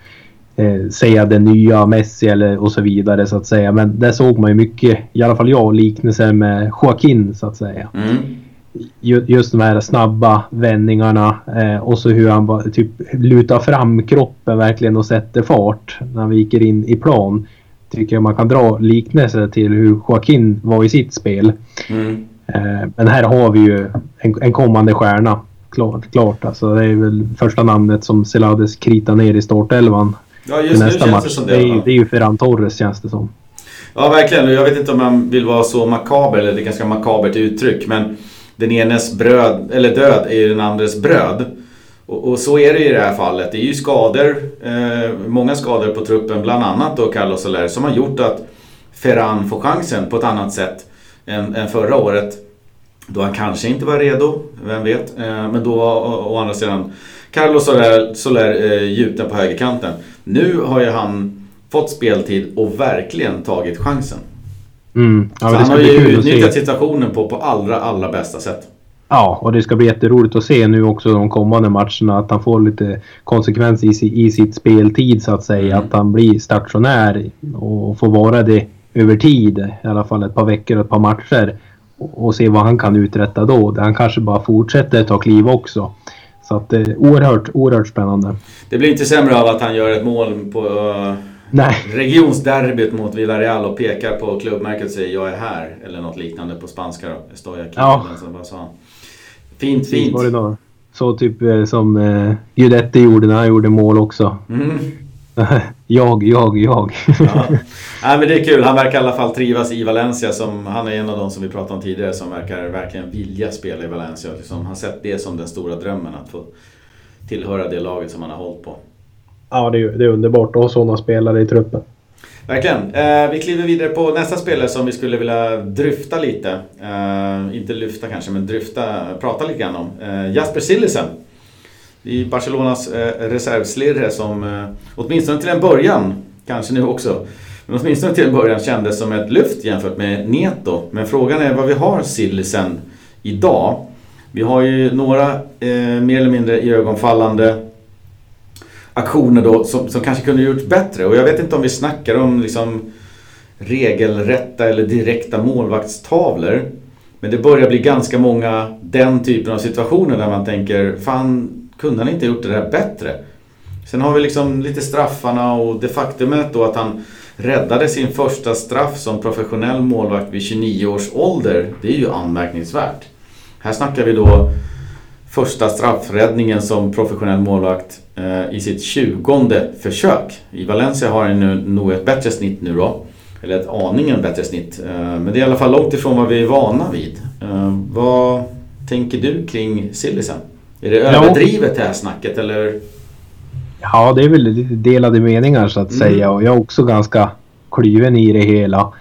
eh, säga det nya Messi eller och så vidare så att säga. Men där såg man ju mycket, i alla fall jag, liknelser med Joaquin så att säga. Mm. Just de här snabba vändningarna eh, och så hur han bara, typ lutar fram kroppen verkligen och sätter fart när han viker in i plan. Tycker jag man kan dra liknelser till hur Joaquin var i sitt spel. Mm. Eh, men här har vi ju en, en kommande stjärna. Klart, klart alltså. Det är väl första namnet som Celades kritar ner i startelvan Ja, just nu känns match. det som det. Det är, det är ju Ferran Torres känns det som. Ja, verkligen. Jag vet inte om man vill vara så makaber, eller det är ganska makabert uttryck. Men den enes bröd, eller död är ju den andres bröd. Och, och, så är det i det här fallet. Det är ju skador, eh, många skador på truppen, bland annat då Carlos Soler, som har gjort att Ferran får chansen på ett annat sätt än, än förra året. Då han kanske inte var redo, vem vet. Eh, men då å, å andra sidan Carlos Soler, Soler eh, gjuten på högerkanten. Nu har ju han fått speltid och verkligen tagit chansen. Mm. Ja, han har ju utnyttjat situationen på, på allra, allra bästa sätt. Ja, och det ska bli jätteroligt att se nu också de kommande matcherna att han får lite konsekvens i, i sitt speltid så att säga. Mm. Att han blir stationär och får vara det över tid, i alla fall ett par veckor och ett par matcher. Och, och se vad han kan uträtta då. Han kanske bara fortsätter ta kliv också. Så att det är oerhört, oerhört spännande. Det blir inte sämre av att han gör ett mål på Nej. regionsderbyt mot Villarreal och pekar på klubbmärket och säger jag är här. Eller något liknande på spanska då. Estoy aquí. Ja. Bara så. Fint, fint. Var det då? Så typ eh, som eh, Guidetti gjorde när han gjorde mål också. Mm. jag, jag, jag. ja. Nej, men det är kul. Han verkar i alla fall trivas i Valencia. Som, han är en av de som vi pratade om tidigare som verkar verkligen vilja spela i Valencia. Liksom, har sett det som den stora drömmen att få tillhöra det laget som han har hållit på. Ja, det är, det är underbart att ha sådana spelare i truppen. Verkligen. Eh, vi kliver vidare på nästa spelare som vi skulle vilja dryfta lite. Eh, inte lyfta kanske, men dryfta, prata lite grann om. Eh, Jasper Sillisen i Barcelonas eh, reservslirre som eh, åtminstone till en början, kanske nu också, men åtminstone till en början kändes som ett lyft jämfört med Neto. Men frågan är vad vi har Sillisen idag. Vi har ju några eh, mer eller mindre iögonfallande aktioner då som, som kanske kunde gjorts bättre. Och jag vet inte om vi snackar om liksom regelrätta eller direkta målvaktstavlor. Men det börjar bli ganska många den typen av situationer där man tänker fan kunde han inte gjort det där bättre? Sen har vi liksom lite straffarna och det faktumet då att han räddade sin första straff som professionell målvakt vid 29 års ålder. Det är ju anmärkningsvärt. Här snackar vi då första straffräddningen som professionell målvakt eh, i sitt 20 försök. I Valencia har han nu nog ett bättre snitt nu då. Eller ett aningen bättre snitt. Eh, men det är i alla fall långt ifrån vad vi är vana vid. Eh, vad tänker du kring Sillisen? Är det överdrivet det här snacket eller? Ja, det är väl lite delade meningar så att mm. säga och jag är också ganska kluven i det hela.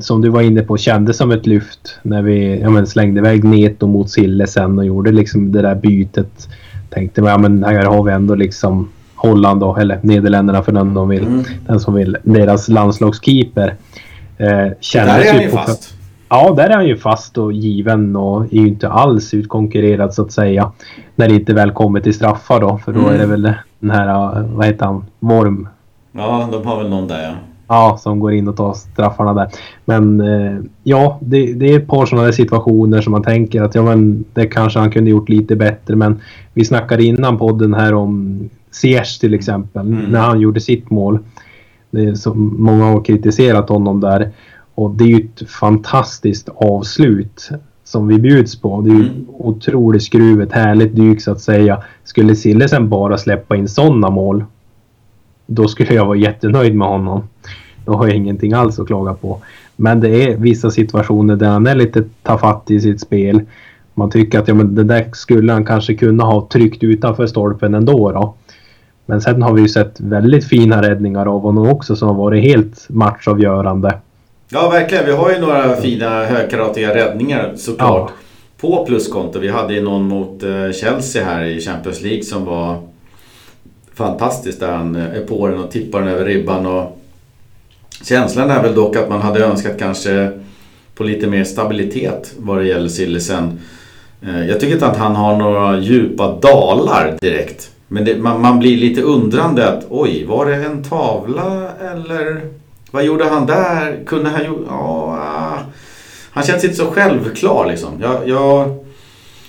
Som du var inne på kändes som ett lyft när vi ja, men, slängde iväg Neto mot Sille sen och gjorde liksom det där bytet. Tänkte man, ja men här har vi ändå liksom Holland då, eller Nederländerna för den de vill. Mm. Den som vill. Deras landslagskeeper. Eh, Där är han ju fast. Ja, där är han ju fast och given och är ju inte alls utkonkurrerad så att säga. När det inte väl kommer till straffar då, för då mm. är det väl den här, vad heter han, Worm? Ja, de har väl någon där ja. Ja, som går in och tar straffarna där. Men eh, ja, det, det, är ett par sådana situationer som man tänker att ja, men det kanske han kunde gjort lite bättre. Men vi snackade innan podden här om Ziyech till exempel, mm. när han gjorde sitt mål. Det är så många har kritiserat honom där. Och det är ju ett fantastiskt avslut som vi bjuds på. Det är ju mm. otroligt skruvet, härligt dyk så att säga. Skulle Sillesen bara släppa in sådana mål, då skulle jag vara jättenöjd med honom. Då har jag ingenting alls att klaga på. Men det är vissa situationer där han är lite tafatt i sitt spel. Man tycker att ja, men det där skulle han kanske kunna ha tryckt utanför stolpen ändå. Då. Men sen har vi ju sett väldigt fina räddningar av honom också som har varit helt matchavgörande. Ja, verkligen. Vi har ju några fina högkaratiga räddningar såklart. Ja. På pluskonto. Vi hade ju någon mot eh, Chelsea här i Champions League som var fantastisk. Där han är på den och tippar den över ribban. Och känslan är väl dock att man hade önskat kanske på lite mer stabilitet vad det gäller Sillisen. Eh, jag tycker inte att han har några djupa dalar direkt. Men det, man, man, blir lite undrande att oj, var det en tavla eller vad gjorde han där? Kunde han gjort... Ja, ah. han känns inte så självklar liksom. Jag, jag,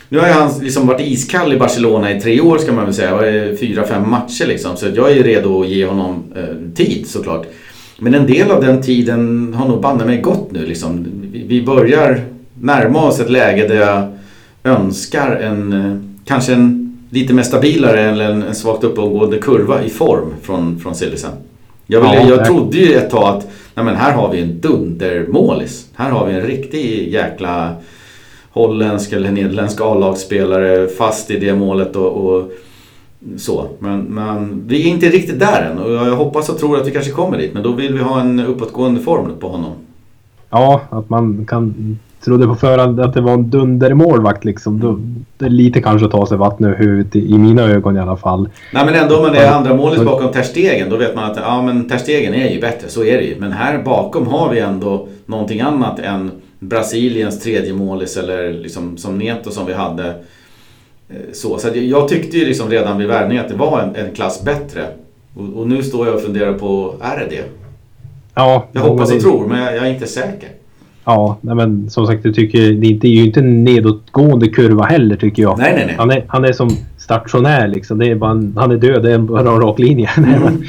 nu har han liksom varit iskall i Barcelona i tre år ska man väl säga. Fyra, fem matcher liksom. Så jag är redo att ge honom eh, tid såklart. Men en del av den tiden har nog banne mig gått nu liksom. Vi, börjar närma oss ett läge där jag önskar en, eh, kanske en lite mer stabilare eller en, en svagt uppåtgående kurva i form från, från Silisen. Jag, vill, ja, jag trodde ju ett tag att nej men här har vi en dundermålis. Här har vi en riktig jäkla holländsk eller nederländsk A-lagsspelare fast i det målet och, och så. Men, men vi är inte riktigt där än och jag hoppas och tror att vi kanske kommer dit. Men då vill vi ha en uppåtgående form på honom. Ja, att man kan trodde på förhand att det var en dundermålvakt liksom. Då, det är lite kanske att ta sig vatten över huvudet i, mina ögon i alla fall. Nej men ändå om man är andra målet bakom Terstegen då vet man att ja men Terstegen är ju bättre, så är det ju. Men här bakom har vi ändå någonting annat än Brasiliens tredje målis eller liksom som Neto som vi hade. Eh, så, så jag tyckte ju liksom redan vid värvningen att det var en, en klass bättre. Och, och, nu står jag och funderar på, är det det? Ja. Jag hoppas och tror men jag, jag är inte säker. Ja, men som sagt, jag tycker det är ju inte en nedåtgående kurva heller tycker jag. Nej, nej, nej. Han är, han är som stationär liksom. Det är bara han är död, det är bara en rak linje. Mm.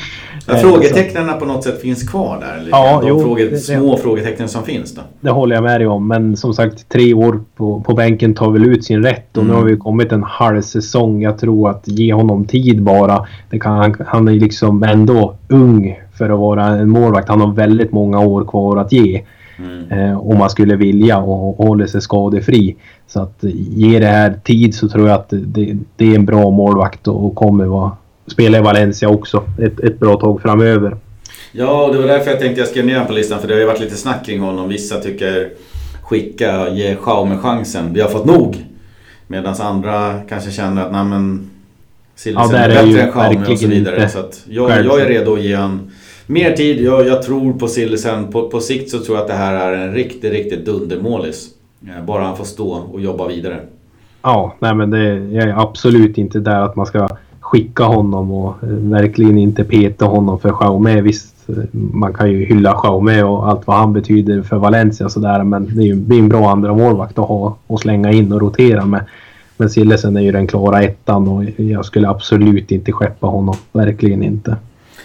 Ja, frågetecknen på något sätt finns kvar där? Ja, De jo, fråge, det, små frågetecknen som finns då? Det håller jag med dig om. Men som sagt, tre år på, på bänken tar väl ut sin rätt. Och mm. nu har vi kommit en halv säsong. Jag tror att ge honom tid bara. Det kan, han, han är liksom ändå ung för att vara en målvakt. Han har väldigt många år kvar att ge. Mm. Eh, om man skulle vilja och, och hålla sig skadefri. Så att ge det här tid så tror jag att det, det är en bra målvakt och kommer vara, spela i Valencia också ett, ett bra tag framöver. Ja, och det var därför jag tänkte jag skrev ner honom på listan för det har ju varit lite snack kring honom. Vissa tycker skicka, ge Schaume chansen. Vi har fått nog. Medan andra kanske känner att nej men Silvesen ja, är bättre än Schaume och så vidare. Så att jag, jag är redo att ge honom mer tid. Jag, jag tror på Sillisen. På, på sikt så tror jag att det här är en riktigt, riktigt dundermålis. Eh, bara han får stå och jobba vidare. Ja, nej men det jag är absolut inte där att man ska skicka honom och eh, verkligen inte peta honom för Jaume. Visst, eh, man kan ju hylla Jaume och allt vad han betyder för Valencia och sådär. Men det är ju en bra andra målvakt att ha och slänga in och rotera med. Men Sillesen är ju den klara ettan och jag skulle absolut inte skeppa honom. Verkligen inte.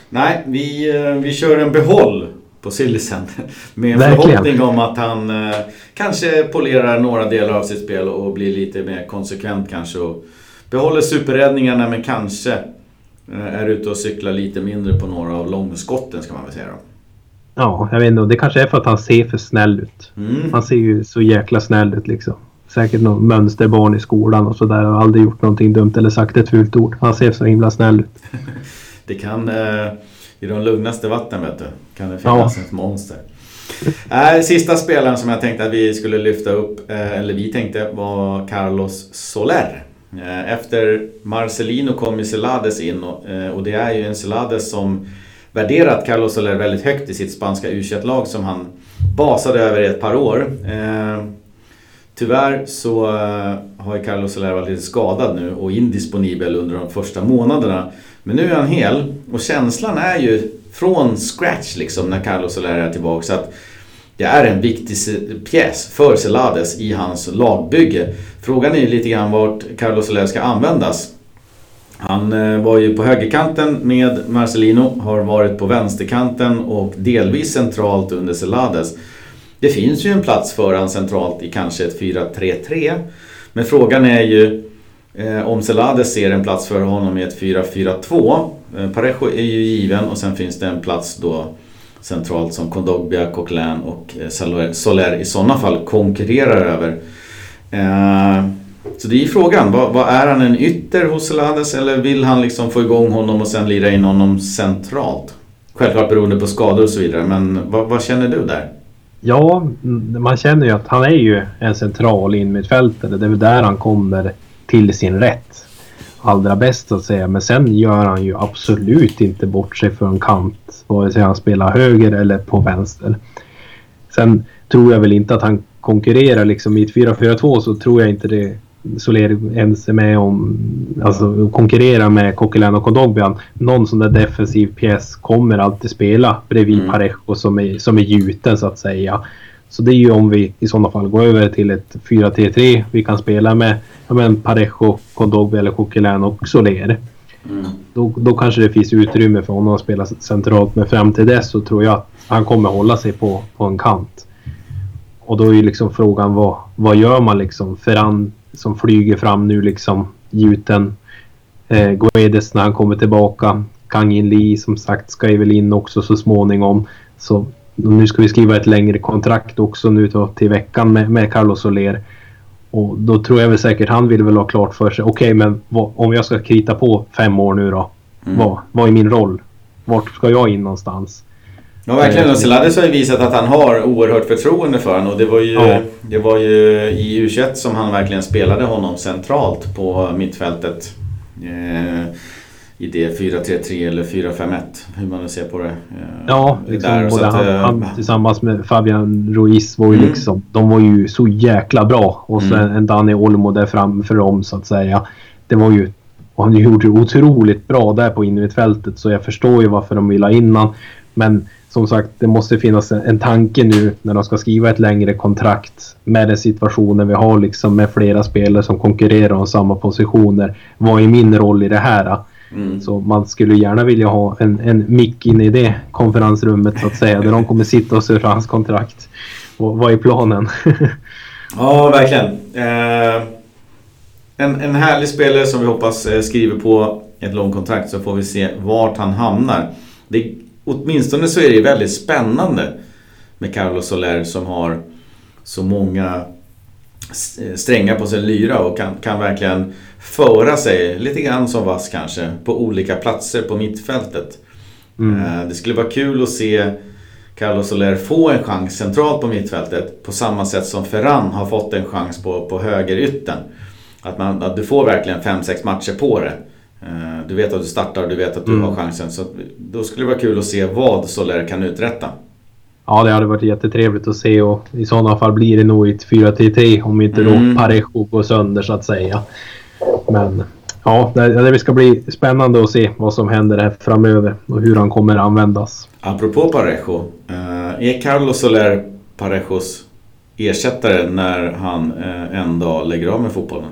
Nej, vi, eh, vi kör en behåll på Sillisen. Med en Verkligen. förhoppning om att han eh, kanske polerar några delar av sitt spel och blir lite mer konsekvent kanske. Och behåller superräddningarna men kanske eh, är ute och cyklar lite mindre på några av långskotten ska man väl säga då. Ja, jag vet inte. Det kanske är för att han ser för snäll ut. Mm. Han ser ju så jäkla snäll ut liksom. Säkert något mönsterbarn i skolan och sådär. Har aldrig gjort någonting dumt eller sagt ett fult ord. Han ser så himla snäll ut. Det kan, eh, i de lugnaste vatten vet du, kan det finnas ja. ett monster. Äh, sista spelaren som jag tänkte att vi skulle lyfta upp, eh, eller vi tänkte, var Carlos Soler. Eh, efter Marcelino kom ju Celades in och, eh, och det är ju en Celades som värderat Carlos Soler väldigt högt i sitt spanska u lag som han basade över i ett par år. Eh, tyvärr så har ju Carlos Soler varit lite skadad nu och indisponibel under de första månaderna. Men nu är han hel och känslan är ju från scratch liksom när Carlos Soler är tillbaka. Så att det är en viktig pjäs för Celades i hans lagbygge. Frågan är ju lite grann vart Carlos Soler ska användas. Han eh, var ju på högerkanten med Marcelino, har varit på vänsterkanten och delvis centralt under Celades. Det finns ju en plats för han centralt i kanske ett 4-3-3. Men frågan är ju eh, om Celades ser en plats för honom i ett 4-4-2. Eh, Parejo är ju given och sen finns det en plats då centralt som Kondogbia, Coquelin och eh, Soler i sådana fall konkurrerar över. Eh, så det är frågan, vad, vad, är han en ytter hos Celades eller vill han liksom få igång honom och sen lira in honom centralt? Självklart beroende på skador och så vidare, men vad, vad känner du där? Ja, mm, man känner ju att han är ju en central innermittfältare. Det är väl där han kommer till sin rätt allra bäst att säga. Men sen gör han ju absolut inte bort sig från kant. Vare sig han spelar höger eller på vänster. Sen tror jag väl inte att han konkurrerar liksom i ett 4-4-2 så tror jag inte det Soler ens är med om, alltså konkurrera med Coquelin och Kondogbian. Någon sån där defensiv pjäs kommer alltid spela bredvid mm. Parejo som är, som är gjuten så att säga. Så det är ju om vi i sådana fall går över till ett 4-3-3. Vi kan spela med ja, men Parejo, Kondogbi eller Coquelin och Soler. Mm. Då, då kanske det finns utrymme för honom att spela centralt. Men fram till dess så tror jag att han kommer hålla sig på, på en kant. Och då är ju liksom frågan vad, vad gör man liksom? Ferran som flyger fram nu liksom gjuten. Eh, Guedes när han kommer tillbaka. Kang In Lee som sagt ska väl in också så småningom. Så nu ska vi skriva ett längre kontrakt också nu till veckan med, med Carlos Soler. Och då tror jag väl säkert han vill väl ha klart för sig. Okej, okay, men vad, om jag ska krita på fem år nu då. Mm. Vad, vad är min roll? Vart ska jag in någonstans? Ja verkligen. Och Selades har ju visat att han har oerhört förtroende för honom. Och det var ju, ja. det var ju i U21 som han verkligen spelade honom centralt på mittfältet. Eh, I det 4-3-3 eller 4-5-1. Hur man nu ser på det. Eh, ja, liksom, där, både att, han, eh, han, tillsammans med Fabian Ruiz var ju mm. liksom, de var ju så jäkla bra. Och så mm. en Dani Olmo där framför dem så att säga. Det var ju och han gjorde otroligt bra där på innermittfältet så jag förstår ju varför de vill ha innan. Men som sagt, det måste finnas en, en tanke nu när de ska skriva ett längre kontrakt med den situationen vi har liksom med flera spelare som konkurrerar om samma positioner. Vad är min roll i det här? Mm. Så man skulle gärna vilja ha en, en mick in i det konferensrummet så att säga. där de kommer sitta och surra hans kontrakt. Och, vad är planen? ja, verkligen. Eh, en, en härlig spelare som vi hoppas eh, skriver på ett långt kontrakt så får vi se vart han hamnar. Det åtminstone så är det väldigt spännande med Carlos Soler som har så många strängar på sin lyra och kan, kan verkligen föra sig lite grann som vass kanske på olika platser på mittfältet. Mm. Eh, det skulle vara kul att se Carlos Soler få en chans centralt på mittfältet på samma sätt som Ferran har fått en chans på, på högerytten. Att, man, att du får verkligen 5-6 matcher på det. Eh, du vet att du startar och du vet att du mm. har chansen. Så då skulle det vara kul att se vad Soler kan uträtta. Ja, det hade varit jättetrevligt att se och i sådana fall blir det nog ett 4-3-3 om inte mm. då Parejo går sönder så att säga. Men ja, det, ska bli spännande att se vad som händer här framöver och hur han kommer användas. Apropå Parejo. Eh, är Carlos Soler Parejos ersättare när han eh, en dag lägger av med fotbollen?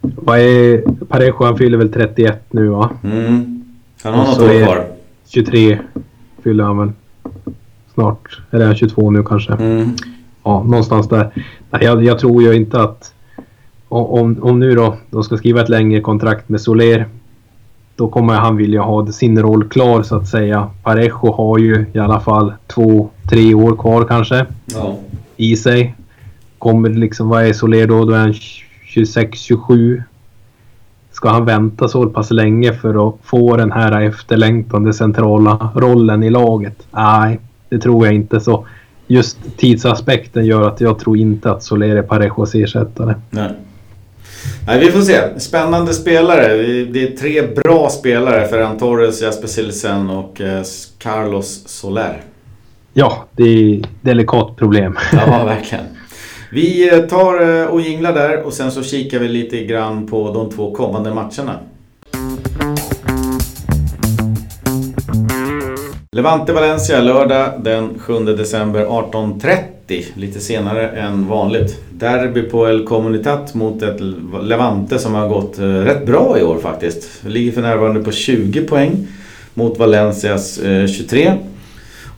Vad är Parejo? Han fyller väl 31 nu va? Mm. Han har något år kvar. 23 fyller han väl snart. Eller är han 22 nu kanske? Mm. Ja, någonstans där. Nej, jag, jag, tror ju inte att... Om, om nu då de ska skriva ett längre kontrakt med Soler. Då kommer han vilja ha sin roll klar så att säga. Parejo har ju i alla fall två, tre år kvar kanske. Ja. I sig. Kommer liksom, vad är Soler då? Då är han 26, 27. Ska han vänta så pass länge för att få den här efterlängtande centrala rollen i laget? Nej, det tror jag inte. Så just tidsaspekten gör att jag tror inte att Soler är Parejos ersättare. Nej. Nej, vi får se. Spännande spelare. Det är tre bra spelare. Ferran Torres, Jasper Silsen och eh, Carlos Soler. Ja, det är ett delikat problem. Ja, verkligen. Vi eh, tar eh, och jinglar där och sen så kikar vi lite grann på de två kommande matcherna. Levante Valencia lördag den 7 december 18.30. Lite senare än vanligt. Derby på El Comunitat mot ett Levante som har gått eh, rätt bra i år faktiskt. Ligger för närvarande på 20 poäng mot Valencias eh, 23.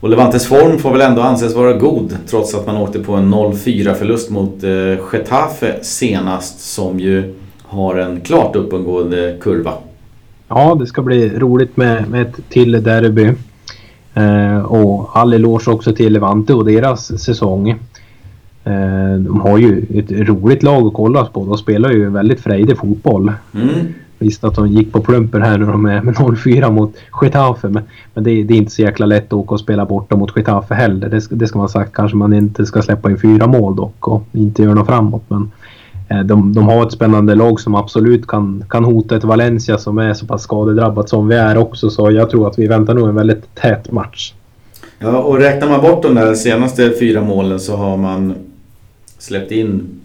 Och Levantes form får väl ändå anses vara god trots att man åkte på en 0-4 förlust mot eh, Getafe senast som ju har en klart uppåtgående kurva. Ja, det ska bli roligt med, med ett till derby. Och all eloge också till Levante och deras säsong. De har ju ett roligt lag att kolla på. De spelar ju väldigt frejdig fotboll. Mm. Visst att de gick på plumpen här när de är med 0-4 mot Getafe. Men, men det, det, är inte så jäkla lätt att åka och spela borta mot Getafe heller. Det, det ska man sagt. Kanske man inte ska släppa in fyra mål dock och inte göra något framåt. Men eh, de, de har ett spännande lag som absolut kan, kan hota ett Valencia som är så pass skadedrabbat som vi är också. Så jag tror att vi väntar nog en väldigt tät match. Ja, och räknar man bort de där senaste fyra målen så har man släppt in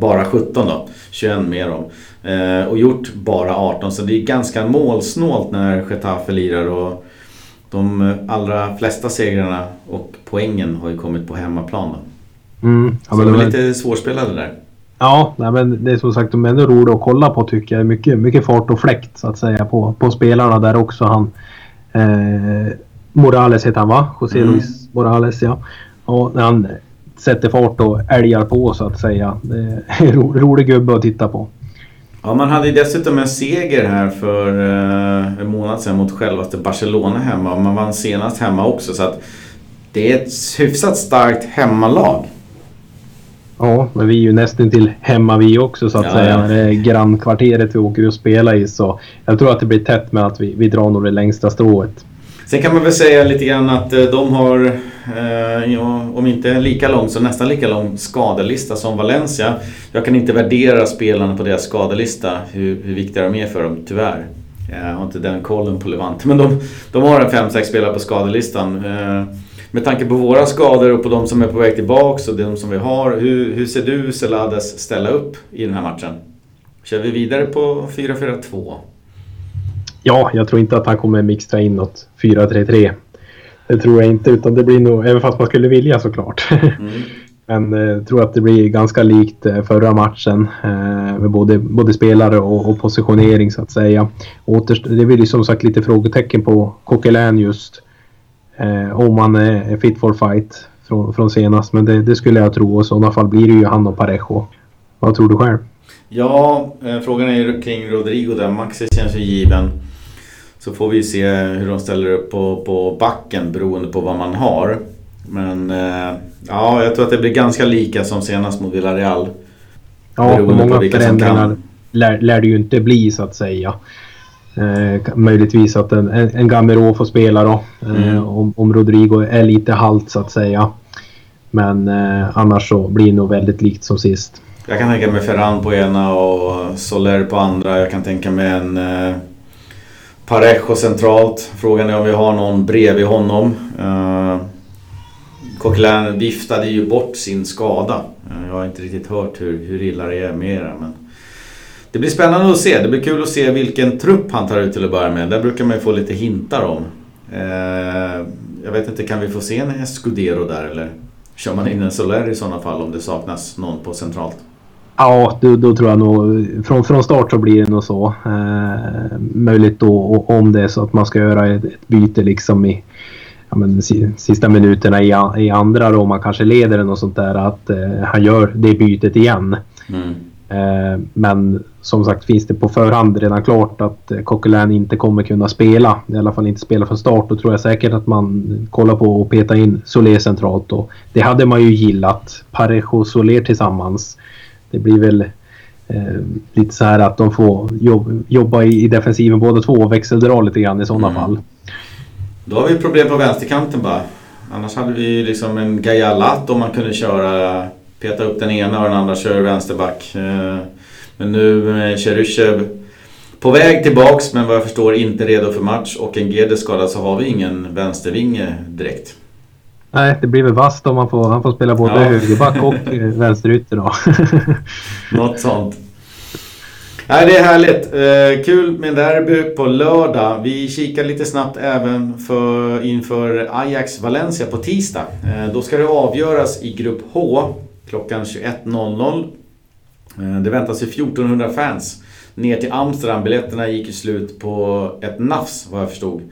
bara 17 då. 21 mer om. Eh, och gjort bara 18 så det är ganska målsnålt när Getafe lirar och de allra flesta segrarna och poängen har ju kommit på hemmaplan. Då. Mm, ja, så de är lite svårspelade där. Ja, nej, men det är som sagt de är ändå roliga att kolla på tycker jag. Mycket, mycket fart och fläkt så att säga på, på spelarna där också. Han, eh, Morales heter han va? José mm. Luis Morales ja. Och när han sätter fart och älgar på så att säga. Det är ro, rolig gubbe att titta på. Ja, man hade ju dessutom en seger här för eh, en månad sedan mot självaste Barcelona hemma. Man vann senast hemma också så att det är ett hyfsat starkt hemmalag. Ja, men vi är ju nästan till hemma vi också så att ja, säga. Det är grannkvarteret vi åker och spelar i så jag tror att det blir tätt med att vi, vi drar nog det längsta strået. Sen kan man väl säga lite grann att eh, de har, eh, ja, om inte lika lång så nästan lika lång skadelista som Valencia. Jag kan inte värdera spelarna på deras skadelista, hur, hur viktiga de är för dem, tyvärr. Jag har inte den kollen på Levante. Men de, de har en 5-6 spelare på skadelistan. Eh, med tanke på våra skador och på de som är på väg tillbaks och de som vi har. Hur, hur ser du Selades ställa upp i den här matchen? Kör vi vidare på 4-4-2? Ja, jag tror inte att han kommer mixtra in något 4-3-3. Det tror jag inte, utan det blir nog, även fast man skulle vilja såklart. Mm. Men jag eh, tror att det blir ganska likt eh, förra matchen eh, med både, både spelare och, och positionering så att säga. Återst det blir som sagt lite frågetecken på Coquelin just. Eh, om han är fit for fight från, från senast. Men det, det, skulle jag tro och i sådana fall blir det ju han och Parejo. Vad tror du själv? Ja, eh, frågan är ju kring Rodrigo där. Maxi känns ju given. Så får vi se hur de ställer upp på, på backen beroende på vad man har. Men eh, ja, jag tror att det blir ganska lika som senast mot Villarreal. Ja, beroende många på förändringar lär, lär det ju inte bli så att säga. Eh, möjligtvis att en, en, Gamero får spela då. Eh, mm. om, om Rodrigo är lite halt så att säga. Men eh, annars så blir det nog väldigt likt som sist. Jag kan tänka mig Ferran på ena och Soler på andra. Jag kan tänka mig en eh, Parejo centralt. Frågan är om vi har någon bredvid honom. Uh, Coquelin viftade ju bort sin skada. Uh, jag har inte riktigt hört hur, hur illa det är med det. Men det blir spännande att se. Det blir kul att se vilken trupp han tar ut till att börja med. Där brukar man ju få lite hintar om. Uh, jag vet inte, kan vi få se en Escudero där eller? Kör man in en Soler i sådana fall om det saknas någon på centralt? Ja, då, då, tror jag nog från, från start så blir det nog så. Eh, möjligt då om det är så att man ska göra ett, ett byte liksom i ja, men, sista minuterna i, i andra då, man kanske leder eller något sånt där, att eh, han gör det bytet igen. Mm. Eh, men som sagt finns det på förhand redan klart att eh, Coquelin inte kommer kunna spela. I alla fall inte spela från start. Då tror jag säkert att man kollar på att peta in Soler centralt. Och det hade man ju gillat. Parejo och Soler tillsammans det blir väl eh, lite så här att de får jobb, jobba i, i defensiven båda två och växeldra lite grann i sådana mm. fall. Då har vi problem på vänsterkanten bara. Annars hade vi liksom en Gajalat om man kunde köra, peta upp den ena och den andra kör vänsterback. Eh, men nu med Cheryshev på väg tillbaks men vad jag förstår inte redo för match och en Gede skadad så har vi ingen vänstervinge direkt. Nej, det blir väl vasst om man får, han får spela både ja. högerback och eh, vänsterytter då. Något sånt. Nej, det är härligt. Eh, kul med derby på lördag. Vi kikar lite snabbt även för, inför Ajax Valencia på tisdag. Eh, då ska det avgöras i Grupp H klockan 21.00. Eh, det väntas ju 1400 fans ner till Amsterdam. Biljetterna gick ju slut på ett nafs vad jag förstod.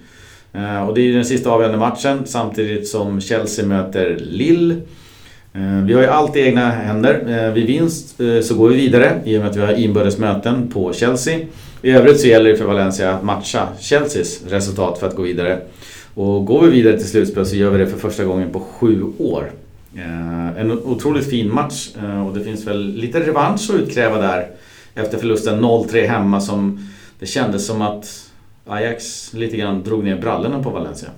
Eh, och det är ju den sista avgörande matchen samtidigt som Chelsea möter Lille. Eh, vi har ju allt i egna händer. Vid vinst så går vi vidare i och med att vi har inbördes möten på Chelsea. I övrigt så gäller det för Valencia att matcha Chelseas resultat för att gå vidare. Och går vi vidare till slutspel så gör vi det för första gången på sju år. Eh, en otroligt fin match eh, och det finns väl lite revansch att utkräva där efter förlusten 0-3 hemma som det kändes som att Ajax lite grann drog ner brallorna på Valencia.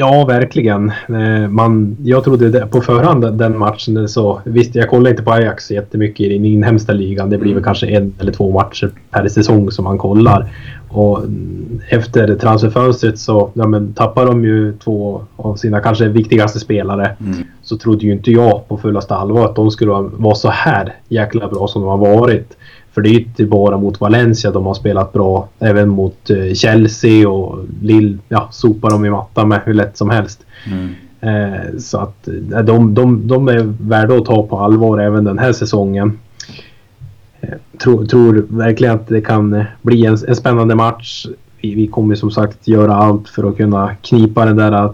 Ja, verkligen. Eh, man, jag trodde på förhand den matchen så visst, jag kollar inte på Ajax jättemycket i den inhemska ligan. Det blir väl mm. kanske en eller två matcher per säsong som man kollar. Och efter transferfönstret så ja, men, tappar de ju två av sina kanske viktigaste spelare. Mm. Så trodde ju inte jag på fullaste allvar att de skulle vara så här jäkla bra som de har varit. För det är ju inte bara mot Valencia de har spelat bra. Även mot eh, Chelsea och Lill ja, sopar de i mattan med hur lätt som helst. Mm. Eh, så att eh, de, de, de är värda att ta på allvar även den här säsongen. Eh, tror, tror verkligen att det kan bli en, en spännande match. Vi, vi kommer som sagt göra allt för att kunna knipa den där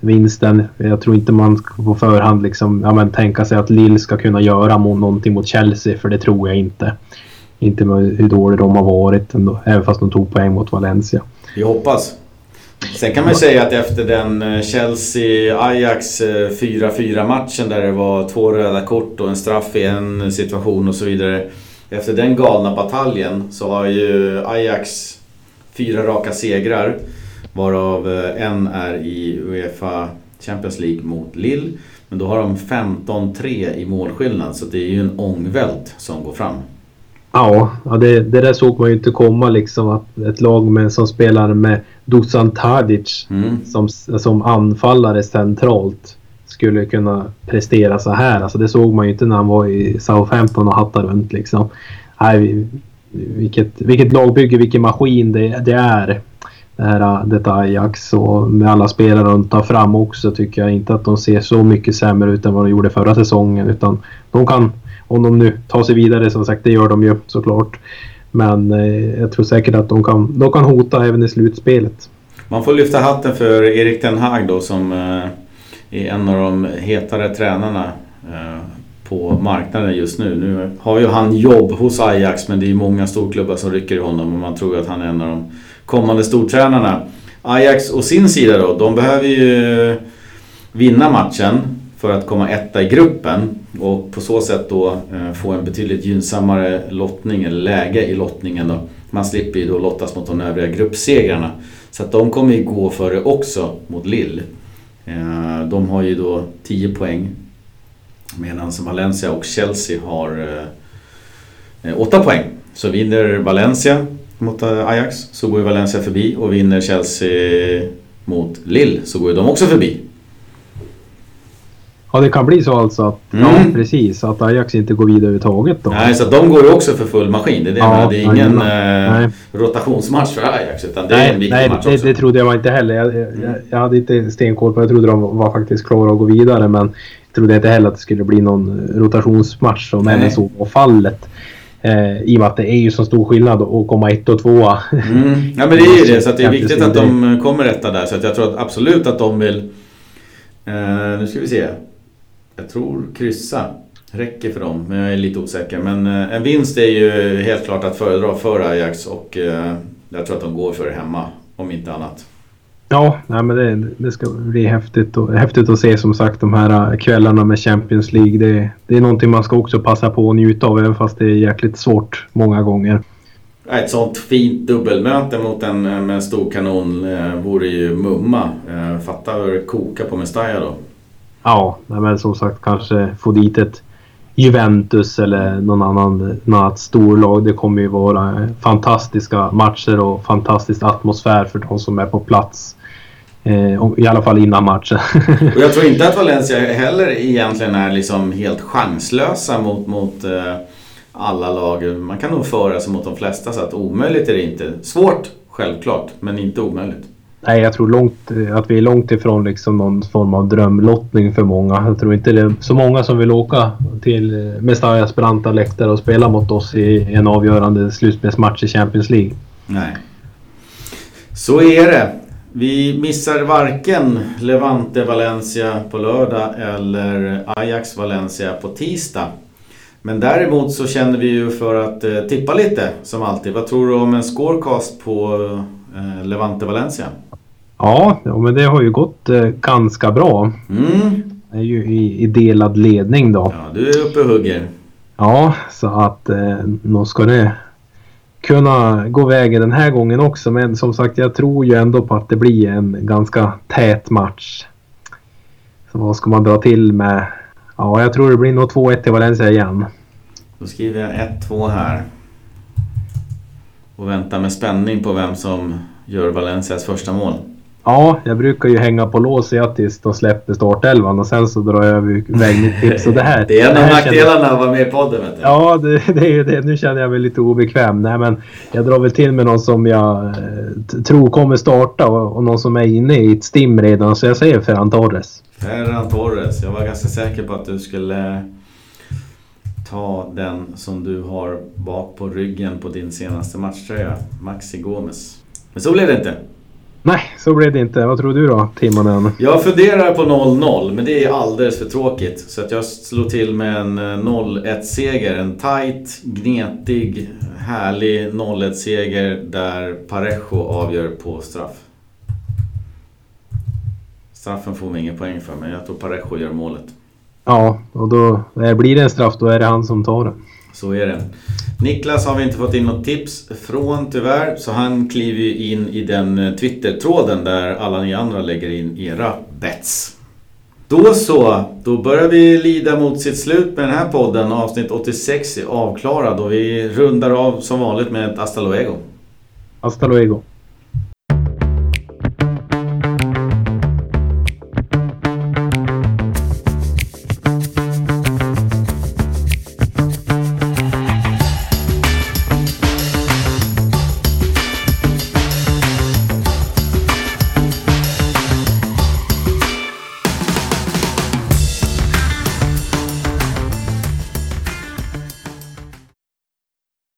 vinsten. Jag tror inte man på förhand liksom, ja, men tänka sig att Lill ska kunna göra någonting mot Chelsea, för det tror jag inte. Inte med hur dåliga de har varit, ändå, även fast de tog poäng mot Valencia. Vi hoppas. Sen kan man ju säga att efter den eh, Chelsea-Ajax eh, 4-4 matchen där det var två röda kort och en straff i en situation och så vidare. Efter den galna bataljen så har ju Ajax fyra raka segrar. Varav eh, en är i Uefa Champions League mot Lille. Men då har de 15-3 i målskillnad så det är ju en ångvält som går fram. Ja, det, det där såg man ju inte komma liksom att ett lag med, som spelar med Dusan Tadic mm. som, som anfallare centralt skulle kunna prestera så här. Alltså det såg man ju inte när han var i Southampton och hattade runt liksom. Nej, vilket, vilket lagbygge, vilken maskin det, det är. Det här, detta Ajax och med alla spelare de tar fram också tycker jag inte att de ser så mycket sämre ut än vad de gjorde förra säsongen. Utan de kan om de nu tar sig vidare, som sagt, det gör de ju såklart. Men eh, jag tror säkert att de kan, de kan hota även i slutspelet. Man får lyfta hatten för Erik Ten Hag då som eh, är en av de hetare tränarna eh, på marknaden just nu. Nu har ju han jobb hos Ajax men det är många storklubbar som rycker i honom och man tror att han är en av de kommande stortränarna. Ajax å sin sida då, de behöver ju eh, vinna matchen för att komma etta i gruppen och på så sätt då eh, få en betydligt gynnsammare lottning eller läge i lottningen. Då. Man slipper ju då lottas mot de övriga gruppsegrarna. Så att de kommer ju gå före också mot Lille. Eh, de har ju då 10 poäng medan Valencia och Chelsea har eh, 8 poäng. Så vinner Valencia mot Ajax så går ju Valencia förbi och vinner Chelsea mot Lille så går ju de också förbi. Ja, det kan bli så alltså att, mm. ja precis, att Ajax inte går vidare överhuvudtaget då. Nej, så de går ju också för full maskin. Det är, det, ja, det är ingen eh, rotationsmatch för Ajax utan det nej, är en viktig nej, match också. det trodde jag inte heller. Jag, jag, mm. jag hade inte stenkoll på Jag trodde de var faktiskt klara att gå vidare men jag trodde inte heller att det skulle bli någon rotationsmatch som även så var fallet. Eh, I och med att det är ju så stor skillnad att komma ett och tvåa. Mm. Ja men det är ju det så det är viktigt att de kommer etta där. Så att jag tror att absolut att de vill... Eh, nu ska vi se. Jag tror kryssa räcker för dem, men jag är lite osäker. Men eh, en vinst är ju helt klart att föredra för Ajax och eh, jag tror att de går för det hemma, om inte annat. Ja, nej, men det, det ska bli häftigt, och, häftigt att se som sagt de här eh, kvällarna med Champions League. Det, det är någonting man ska också passa på att njuta av även fast det är jäkligt svårt många gånger. Ett sånt fint dubbelmöte mot en, med en stor kanon eh, vore ju mumma. Eh, fatta hur det kokar på Mestalla då. Ja, men som sagt kanske få dit ett Juventus eller någon annan, något annat storlag. Det kommer ju vara fantastiska matcher och fantastisk atmosfär för de som är på plats. Eh, I alla fall innan matchen. och jag tror inte att Valencia heller egentligen är liksom helt chanslösa mot, mot eh, alla lag. Man kan nog föra sig mot de flesta så att omöjligt är det inte. Svårt, självklart, men inte omöjligt. Nej, jag tror långt, eh, att vi är långt ifrån liksom någon form av drömlottning för många. Jag tror inte det är så många som vill åka till eh, Mestallas branta läktare och spela mot oss i en avgörande slutspelsmatch i Champions League. Nej. Så är det. Vi missar varken Levante Valencia på lördag eller Ajax Valencia på tisdag. Men däremot så känner vi ju för att eh, tippa lite som alltid. Vad tror du om en scorecast på Levante Valencia? Ja, ja men det har ju gått eh, ganska bra. Mm. Det är ju i, i delad ledning då. Ja, du är uppe och hugger. Ja, så att eh, nog ska det kunna gå vägen den här gången också. Men som sagt, jag tror ju ändå på att det blir en ganska tät match. Så vad ska man dra till med? Ja, jag tror det blir nog 2-1 till Valencia igen. Då skriver jag 1-2 här. Och väntar med spänning på vem som gör Valencias första mål. Ja, jag brukar ju hänga på lås jag tills de släpper startelvan och sen så drar jag iväg mitt tips. Och det, här, det är en av nackdelarna att vara med i podden vet du. Ja, det, det är ju det. Nu känner jag mig lite obekväm. Nej, men jag drar väl till med någon som jag eh, tror kommer starta och, och någon som är inne i ett stim redan. Så jag säger Ferran Torres. Ferran Torres. Jag var ganska säker på att du skulle ta den som du har bak på ryggen på din senaste matchtröja. Maxi Gomes. Men så blev det inte. Nej, så blev det inte. Vad tror du då, Timonen? Jag funderar på 0-0, men det är alldeles för tråkigt. Så att jag slår till med en eh, 0-1-seger. En tight, gnetig, härlig 0-1-seger där Parejo avgör på straff. Straffen får vi ingen poäng för, men jag tror Parejo gör målet. Ja, och då eh, blir det en straff. Då är det han som tar den. Så är det. Niklas har vi inte fått in något tips från tyvärr. Så han kliver ju in i den eh, Twitter-tråden där alla ni andra lägger in era bets. Då så, då börjar vi lida mot sitt slut med den här podden. Avsnitt 86 är avklarad och vi rundar av som vanligt med ett hasta luego. Hasta luego.